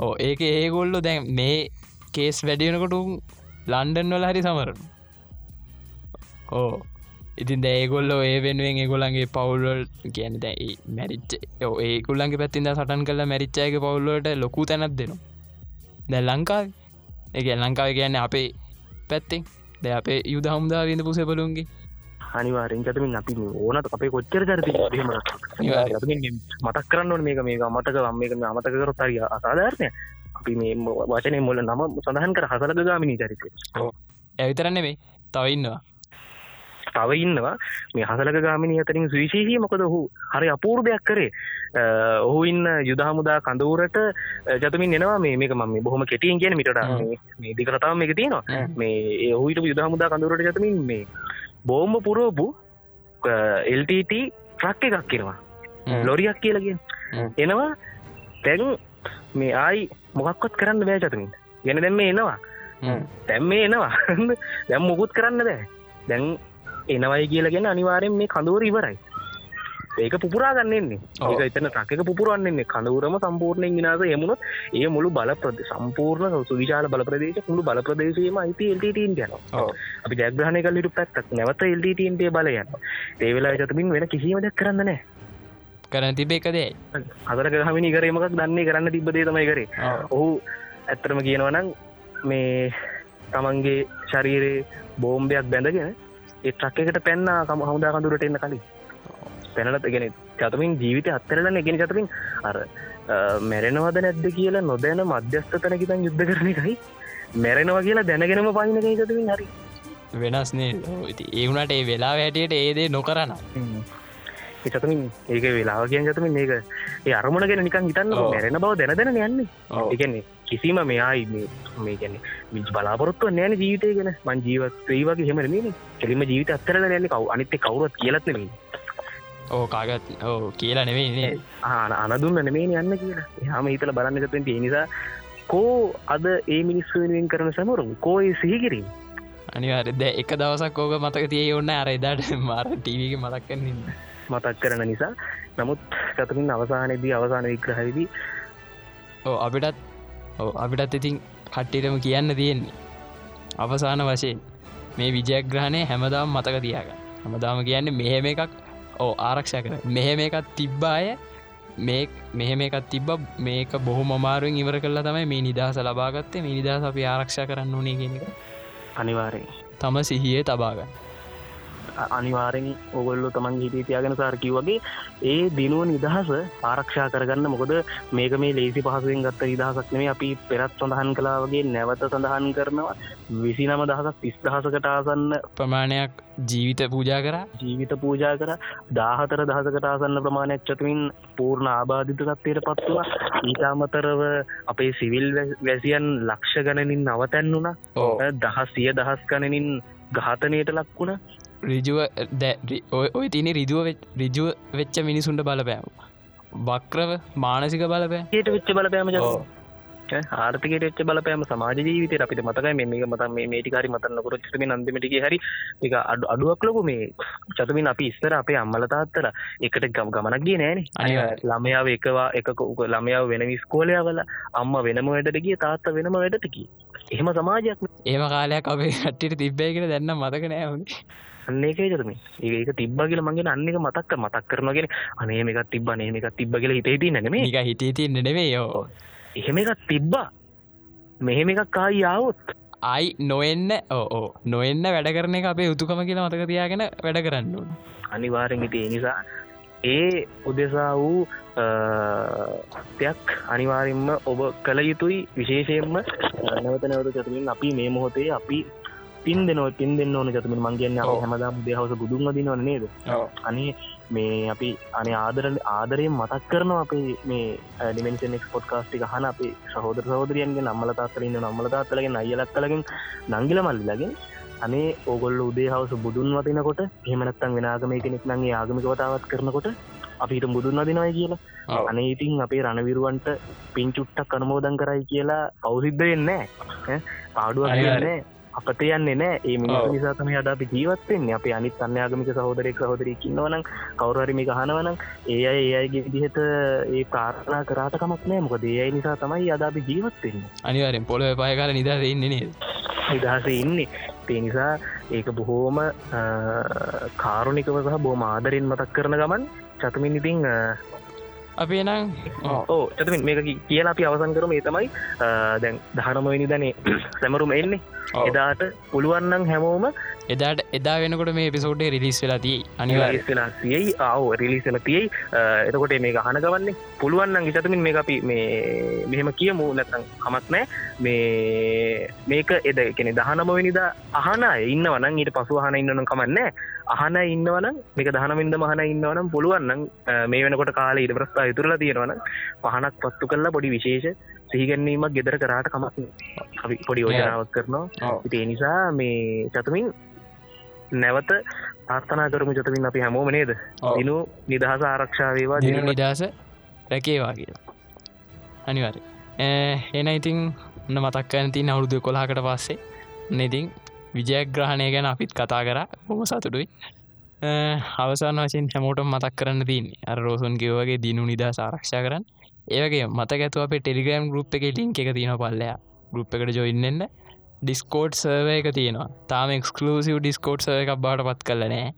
ඕ ඒක ඒගොල්ලො දැන් මේ කේස් වැඩියනකොට ලන්ඩන් වල හරි සමරන. ඕ ඉතින් දැඒගොල්ල ඒ වෙනුවෙන් ඒගොලන්ගේ පවුල්වල් කියන දැයි මැරිච්ච ඒකුල්ලන්ගේ පැත්තිද සටන් කල මැරිච්චායක පවුල්ලට ලොකු තැනත් දෙනවා. දැ ලංකාව. එක ලංකාව කියන්න අපේ පැත්තෙන්. ද අපේ යුද හමුදා විඳ පුසෙබලුන්ගේ අනිවාරෙන් චතමින් අපි ඕනත් අපේ කොච්චර චරති මතක් කරන්න මේක මේක මතක මේක අමතක කරොත් හරි අසාධාරණය. අපි මේ වචනය මුල නම සඳහන් කර හසලක ගාමිනී චරිතය. ඇවිතරන්න මේ තවඉන්නවා තව ඉන්නවා. මේ හසලක ගාමිනි අතරින් සවිශේෂී මොකද ඔහු? හරි අපූර් දෙයක් කරේ ඔහු ඉන්න යුදහමුදා කඳවරට ජතමින් එනවා මේ මේක මම බොහොම කෙටියෙන් කියන මිට මේ දිකරතාව එක තියෙනවා. මේ ඔහුට යුදහමුදා කඳවරට ජතමින් මේ බෝම්බ පුරෝපු එල්ටට ට්‍රක් එකක් කිරවා ලොරියක් කියලගෙන් එනවා. තැන් මේ ආයි මොකක්කොත් කරන්න බෑ චතමින්. ගෙන දැම්ම එනවා. තැම් මේ එනවා. දැම් මොකුත් කරන්න බෑ. දැන් එනවයි කියලගෙන අනිවාරෙන් මේ කඳුවර ඉවරයි ඒක පුරා ගන්නෙන්නේ ඒක එතන ට්‍රක් එක පුරවන්නන්නේ කඳවරම සම්පූර්ණයෙන් විනාස යමුණොත් ඒ මුළු බල ප්‍රද සම්පූර්ණ සුවිශාල බල ප්‍රදේශ මුළු බල ප්‍රදේශයම අයිති එල්ටීන් යන අපි ජයග්‍රහණය කලිට පැත්තක් නැවත එල්ටීන්ට බල යන්න ඒවෙලා චතමින් වෙන කිසිීම දෙයක් කරන්න නෑ කරන තිබේ එකදේ හදර ගහමිනි කරීමක් දන්නේ කරන්න තිබ්බදේ තමයි කරේ. ඔහු ඇත්තරම කියනවනම් මේ තමන්ගේ ශරීරයේ බෝම්භයක් බැඳගෙන ඒ ට්‍රක් එකට පැන්න කම හමුදා කඳුරට එන්න කලින් තැනලත් ගෙන චතමින් ජීවිත අත්තරලන ගෙන චතමින් අර මැරෙනවද නැද්ද කියලා නොදැන මධ්‍යස්ථ තැනකිතන් යුද්ධ කරන එකයි. මැරෙනවා කියලා දැනගෙනම පයිනකයි චතමින් හරි. වෙනස්නේ ඉති ඒවුණට ඒ වෙලා වැටියට ඒදේ නොකරන්න චතමින් ඒක වෙලාව කියෙන් චතමින් ඒක ඒ අරමුණ ගෙන නිකන් හිතන්න. මැරෙන බව දැන දැන යන්නේ. එකන්නේ කිසිම මෙයායි මේ ගැන මිච් බලාපොරොත්තුව නෑන ජීවිතය ගෙන. මං ජීවත් වේ වගේ හෙමන කෙලිම ජීවිත අත්තරල නැන්නේ කව අනිත්‍ය කවුරත් කියලත්නෙමේ ඕ කාගත් ඕ කියලා නෙවෙයිනේ ආන අනදුන්න නෙමේ යන්න කියලා. එහම හිතල බලන්නගතෙන් ඒ නිසා කෝ අද ඒ මිනිස්සු වෙනුවෙන් කරන සමරුම්? කෝයි සිහිකිරීම අනිවාර ද එක දවසක් ඕක මතක තිය ඔන්න අර එදාට මාර ටීවක මතක්කන්න මතක් කරන නිසා. නමුත් කතමින් අවසානයේදී අවසාන විග්‍රහවිදි ඕ අපිටත් අපිටත් ඉතින් කට්ටිටම කියන්න තියෙන්නේ. අවසාන වශයෙන් මේ විජයග්‍රහණය හැමදාම් මතක තියාග හමදාම කියන්නේ මෙහෙම එකක් ඕ ආරක්ෂා කර මෙහෙම එකත් තිබ්බාය මේ මෙහෙම එකත් තිබ්බ මේක බොහොම අමාරුවෙන් ඉවර කරලා තමයි මේ නිදහස ලබාගත්තේ. මේ නිදහස අපි ආරක්ෂා කරන්න ඕනේ කියන එක. අනිවාරයෙන් තම සිහියේ තබාගන්න අනිවාරෙන් ඔගොල්ලු තමන් හිටේ තියාගෙන සාර්කිව වගේ ඒ දිනුව නිදහස ආරක්ෂා කරගන්න. මොකද මේක මේ ලේසි පහසුවෙන් ගත්ත නිදහසක් නෙමේ අපි පෙරත් සඳහන් කලා වගේ නැවත සඳහන් කරනවා. විසි නම දහසක් තිස් දහසකට ආසන්න ප්‍රමාණයක් ජීවිත පූජා කරා? ජීවිත පූජා කර. දාහතර දහසකට ආසන්න ප්‍රමාණයක් චතුමින් පූර්ණ ආබාධිත තත්වයට පත්වවා ඊතාමතරව අපේ සිවිල් වැසියන් ලක්ෂ ගණනින් නවතැන්නුන ඕ දහස් සිය දහස් ගණනින් ඝාතනයට ලක්වුණ රිජුව දැ ඔය- තින රිදුව රිජුව වෙච්ච මිනිසුන්ට බලපෑම. බක්‍රව මානසික බලපෑ ට වෙච්ච බලපෑම. ආර්ථකට එච්ච බලපෑම සමාජ ජීවිත අපිට මතකයි මේ මත මේ මේටිකාරි මතන්න කොරච්චම නන්දමටික හරි එක අඩු අඩුවක් ලොකු මේ චතමින් අපි ඉස්තර අපේ අම්මල තාත්තර එකට ගම් ගමනක් ගිය නෑන. ළමයාව එකවා එක ළමයාව වෙන විස්කෝලයාවල අම්ම වෙනම වැඩට ගිය තාත්ත වෙනම වැඩටකි එහෙම සමාජයක් ඒම කාලයක් අපේ කට්ටිට තිබ්බයි කියෙන දැන්න මතක නෑවුණ අන්නේකේ චතමින් ඒක තිබ්බගල මගේ අන්නක මතක්ක මතක් කරනගෙන අනේ මේක තිබ නේ මේක තිබ්බ කියල හිතේති නෙමේ. නික හිතේ තින්න නෙවේ යෝ එහෙම එකක් තිබ්බා. මෙහෙම එකක් කායි ආවොත්. අයි නොවෙන්න ඕ නොවෙන්න වැඩ කරන එක අපේ යුතුකම කියලා මතක තියාගෙන වැඩ කරන්න ඕන. අනිවාරෙන් ඉති නිසා ඒ උදෙසා වූ දෙයක් අනිවාරෙන්ම ඔබ කළ යුතුයි. විශේෂයෙන්ම නැවත නැවත චතුමින් අපි මේ මොහොතේ අපි පින් දෙනව පින් දෙන්න ඕන චතුමින් මංගේන්න. හැමදාම් දෙහවස බුදුන් දිනවන නේද? අනේ මේ අපි අනේ ආදර ආදරයෙන් මතක් කරනවා අපේ මේ ඩිමෙන්ෂනෙක් පොඩ්කාස්ටික හන අපි සහෝදර සහෝදරියන්ගේ නම්මල තාත්තලන්න නම්මල තාත්තලගෙන් අයලක් කලගෙන් නංගිල මල්ලගෙන් අනේ ඕගොල්ල උදේ හවස බුදුන් වතිනකොට එහෙමනත්තන් වෙනගම කෙනෙක් නගේ ආගමික වතාවත් කරනකොට අපිට බුදුන් වදිනවයි කියලා. අනේ ඉතින් අපේ රණවිරුවන්ට පින්චුට්ටක් අනුමෝදන් කරයි කියලා පෞසිද්ධ වෙන්නේ පාඩුවක් අනිවාර්යෙන්. නෑ අපත යන්නේ නෑ. ඒ මිනිස ඔව්. නිසාතම අද අපි ජීවත්වෙන්නේ අපි අනිත් අන්‍යාගමික සහෝදරෙක් සහෝදරයක් ඉන්නවනම් කවුරහරි මේ ගහනවනම් ඒ අය ඒ අයගේ විදිහට ඒ ප්‍රාර්ථනා කරාට කමක් නෑ. මොකද ඒ අයි නිසා තමයි අද අපි ජීවත්වෙන්නේ අනිවරෙන් පොළොව පය කාල නිදා ඉන්න නේද? නිදහස ඉන්නේ. ඒ නිසා ඒක බොහෝම කාරුණිකව සහ බෝම ආදරෙන් මතක් කරන ගමන් චතුමින් ඉතිං අ, අපේ නම් ඕ චතුමින් මේක කියලා අපි අවසන් කරම. ඒ තමයි දැන් දහනමවෙනි දනේ සැමරුම එන්නේ. එදාට පුළුවන්නන් හැමෝම එදාට එදා වෙනකොට මේ පිසෝටේ රිලිස් වෙලා තිය අනිවාර වෙලා සියයි ආව රිලිසල තියයි. එතකොට මේ ගහන ගවන්නේ පුළුවන්න්න ගිතමින් මේ අපි මේ මෙහෙම කියමු. නැතන් හමත් නෑ මේ මේක එද කෙනෙ දහනමවෙනිද අහන ඉන්න වනන් ඊට පසු හන ඉන්නන කමන්න අහන ඉන්නවන මේක දහනමින්ද මහන ඉන්නවනම් පුළුවන්න්න මේ වෙනකොට කාල ඉට ප්‍රස්ථා ඉතුරලා තියෙනවන පහනක් පත්තු කල්ලා පොඩි විශේෂ සිහිගැන්වීමක් ගෙදර කරාට කමක් අපි පොඩි යෝජනාවක් කරනවා. ඉතිේ නිසා මේ චතුමින් නැවත පාර්ථනා කරමු. චතමින් අපි හැමෝම නේද? ඔව්. දිනු නිදහස ආරක්ෂාවේවා දිනු නිදහස රැකේවා කියලා අනිවර එන ඉතින් ඔන්න මතක්කන තින් අවුරුදු කොලාකට පස්සේ නෙතින් විජයග්‍රහණය ගැන අපිත් කතා කර. හොම සතුටුයි. අවසාන වශයෙන් හැමෝට මතක් කරන්න තින්නේ අර රෝසුන් කිව්වගේ දිනු නිදා ආරක්ෂා කරන්න. ඒවගේ මතකඇතු අප ටෙලිග්‍රම් ගරුප් එක ලින්ක් එක තියෙන පල්ලයා ගරුප් එකට ජොයින්නන්න ඩිස්කෝඩ් සර්ව එක තියෙනවා. තාම එක්ස්කලසිව් ඩිස්කෝඩ් සර්ව එකක් බාට පත් කලනෑ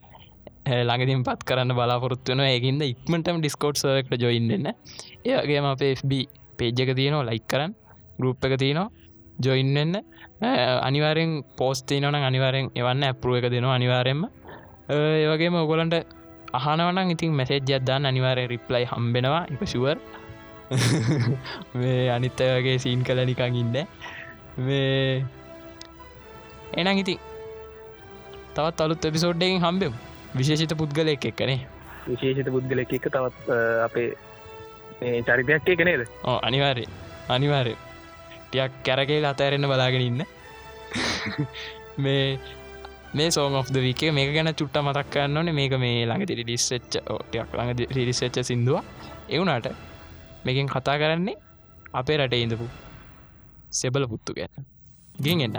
ළඟතින් පත් කරන්න බලාපොරත්තුවන ඒකින්ද ඉක්මටම ඩිස්කෝඩ් සර්කට ජොයින්න්න ඒගේම අප FB පේජ් එක තියනවා ලයික් කරන්න. ගරුප් එක තියනවා ජොයින්න්න අනිවාරෙන් පෝස්තිනන අනිවාරෙන් එවන්න ඇපරුව එක දෙනවා අනිවාරෙන්ම ඒවගේම ඔගොලන්ට අහනවනම් ඉතින් මැසේජ්ජත් දාන්න අනිවාරය රිප්ලයි හම්බෙනවා එක ශුවර් මේ අනිත්තයගේ සීන් කල නිකං ඉන්න. මේ එනම් ඉතින් තවත් අලුත් එපිසෝඩ්ඩෙන් හම්බෙම් විශේෂිත පුද්ගලයෙක් එක්කනේ විශේෂිත පුද්ගලෙක් එක තවත් අපේ චරිතයක් එක නේද? ඕ අනිවාරය අනිවාරය ටියක් කැරකේ අතඇරෙන්න බලාගෙන ඉන්න. මේ මේ සෝන් of වික මේ ගැන චුට්ට මතක් කරන්න ඕනේ. මේක මේ ළඟ තිරි ඩිස්සච්ච ටයක් ළඟ රිරිස්සච්ච සිින්දුව එවුනාට මේකින් කතා කරන්නේ අපේ රට ඉඳපු සෙබල පුත්තු ගැන. ගෙන් එන්න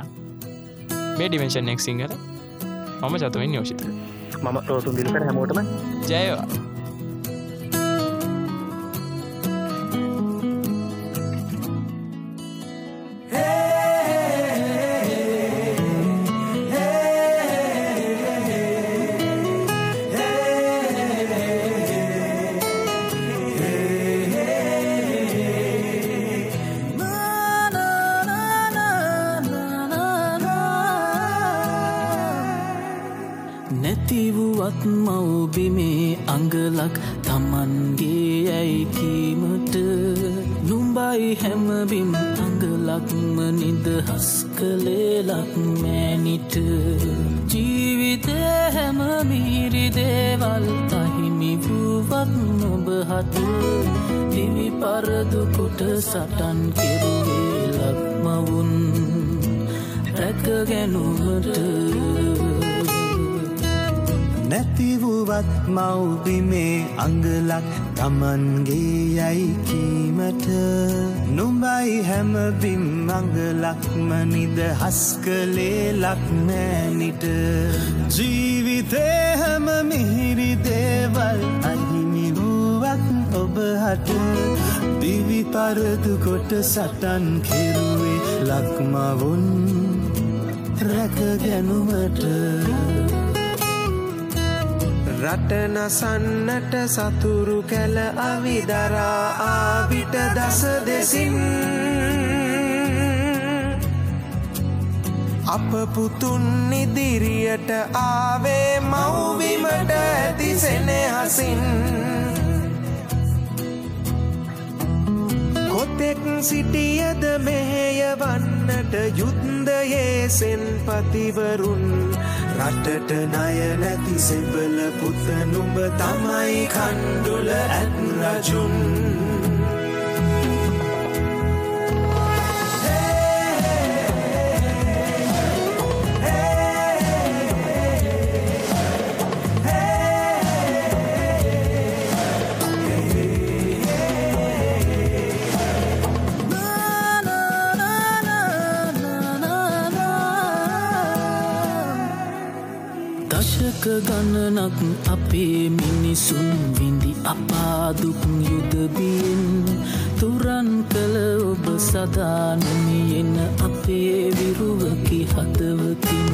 මේ ඩිමේශන් එක් සිංහල මම චතවෙන් යෝෂිත මම රෝසුන් දිල්කර හැමෝටම ජයවා. සටන් කෙරුවේ ලක්මවුන් රැකගැනුමට නැතිවුවත් මව්බිමේ අංගලක් තමන්ගේ යයි කීමට. නුඹයි හැමබිම් අංගලක්ම නිදහස් කළේ ලක්මෑනිට. ජීවිතේ හැම මිහිරි දේවල් අහිමි වුවත් ඔබහට දිවි පරදු කොට සටන් කෙරුවේ ලක්මවුන් රැකගැනුමට රටනසන්නට සතුරු කැල අවිදරා ආවිට දස දෙසින්. අප පුතුන් ඉදිරියට ආවේ මව්විමට ඇති සෙනෙහසින්. කොතෙක් සිටියද මෙහෙය වන්නට යුද්ධයේ සෙන්පතිවරුන්. රටට ණය නැති සෙබල පුත නුඹ තමයි කණ්ඩුල ඇත් රජුන්. දශක ගණනක් අපේ මිනිසුන් විඳි අපාදුක් යුදබියෙන් තුරන් කළ ඔබ සදානමියෙන අපේ විරුවකි හදවතින්.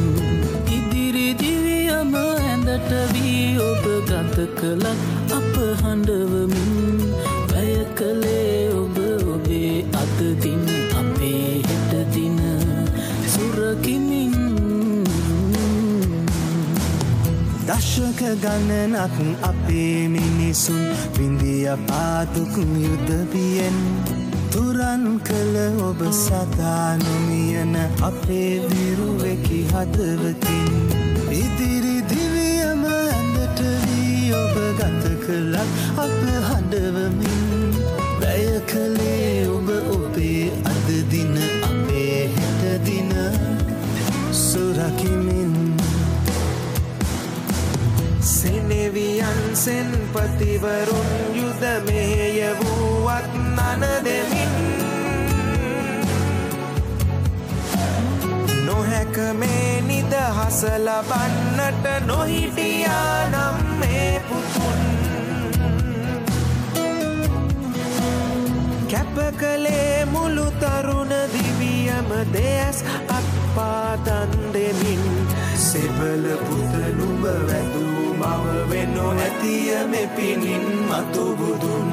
ඉදිරි දිවියම ඇඳට වී ඔබ ගත කළත් අප හඬවමින්. වැය කළේ ඔබ ඔබේ අතදින් දශක ගණනක් අපේ මිනිසුන් විඳිය පාදුක් යුද්ධබියෙන් තුරන් කළ ඔබ සදා නොමියන අපේ විරුවෙකි හදවතින්. ඉදිරි දිවියම ඇඳට වී ඔබ ගත කළක් අප හඬවමින්. වැය කළේ සෙනෙවියන් සෙන්පතිවරුන් යුද මෙහෙය වූවත් නන දෙමින් නොහැක මේ නිදහස ලබන්නට නොහිටියානම් මේ පුතුන්. කැප කළේ මුළු තරුණ දිවියම දෙයස් අත්පාතන් දෙමින්. සෙබල පුත නුඹ වැදූ මව වෙනො ඇතිය මෙපිනින් මතුබුදුන්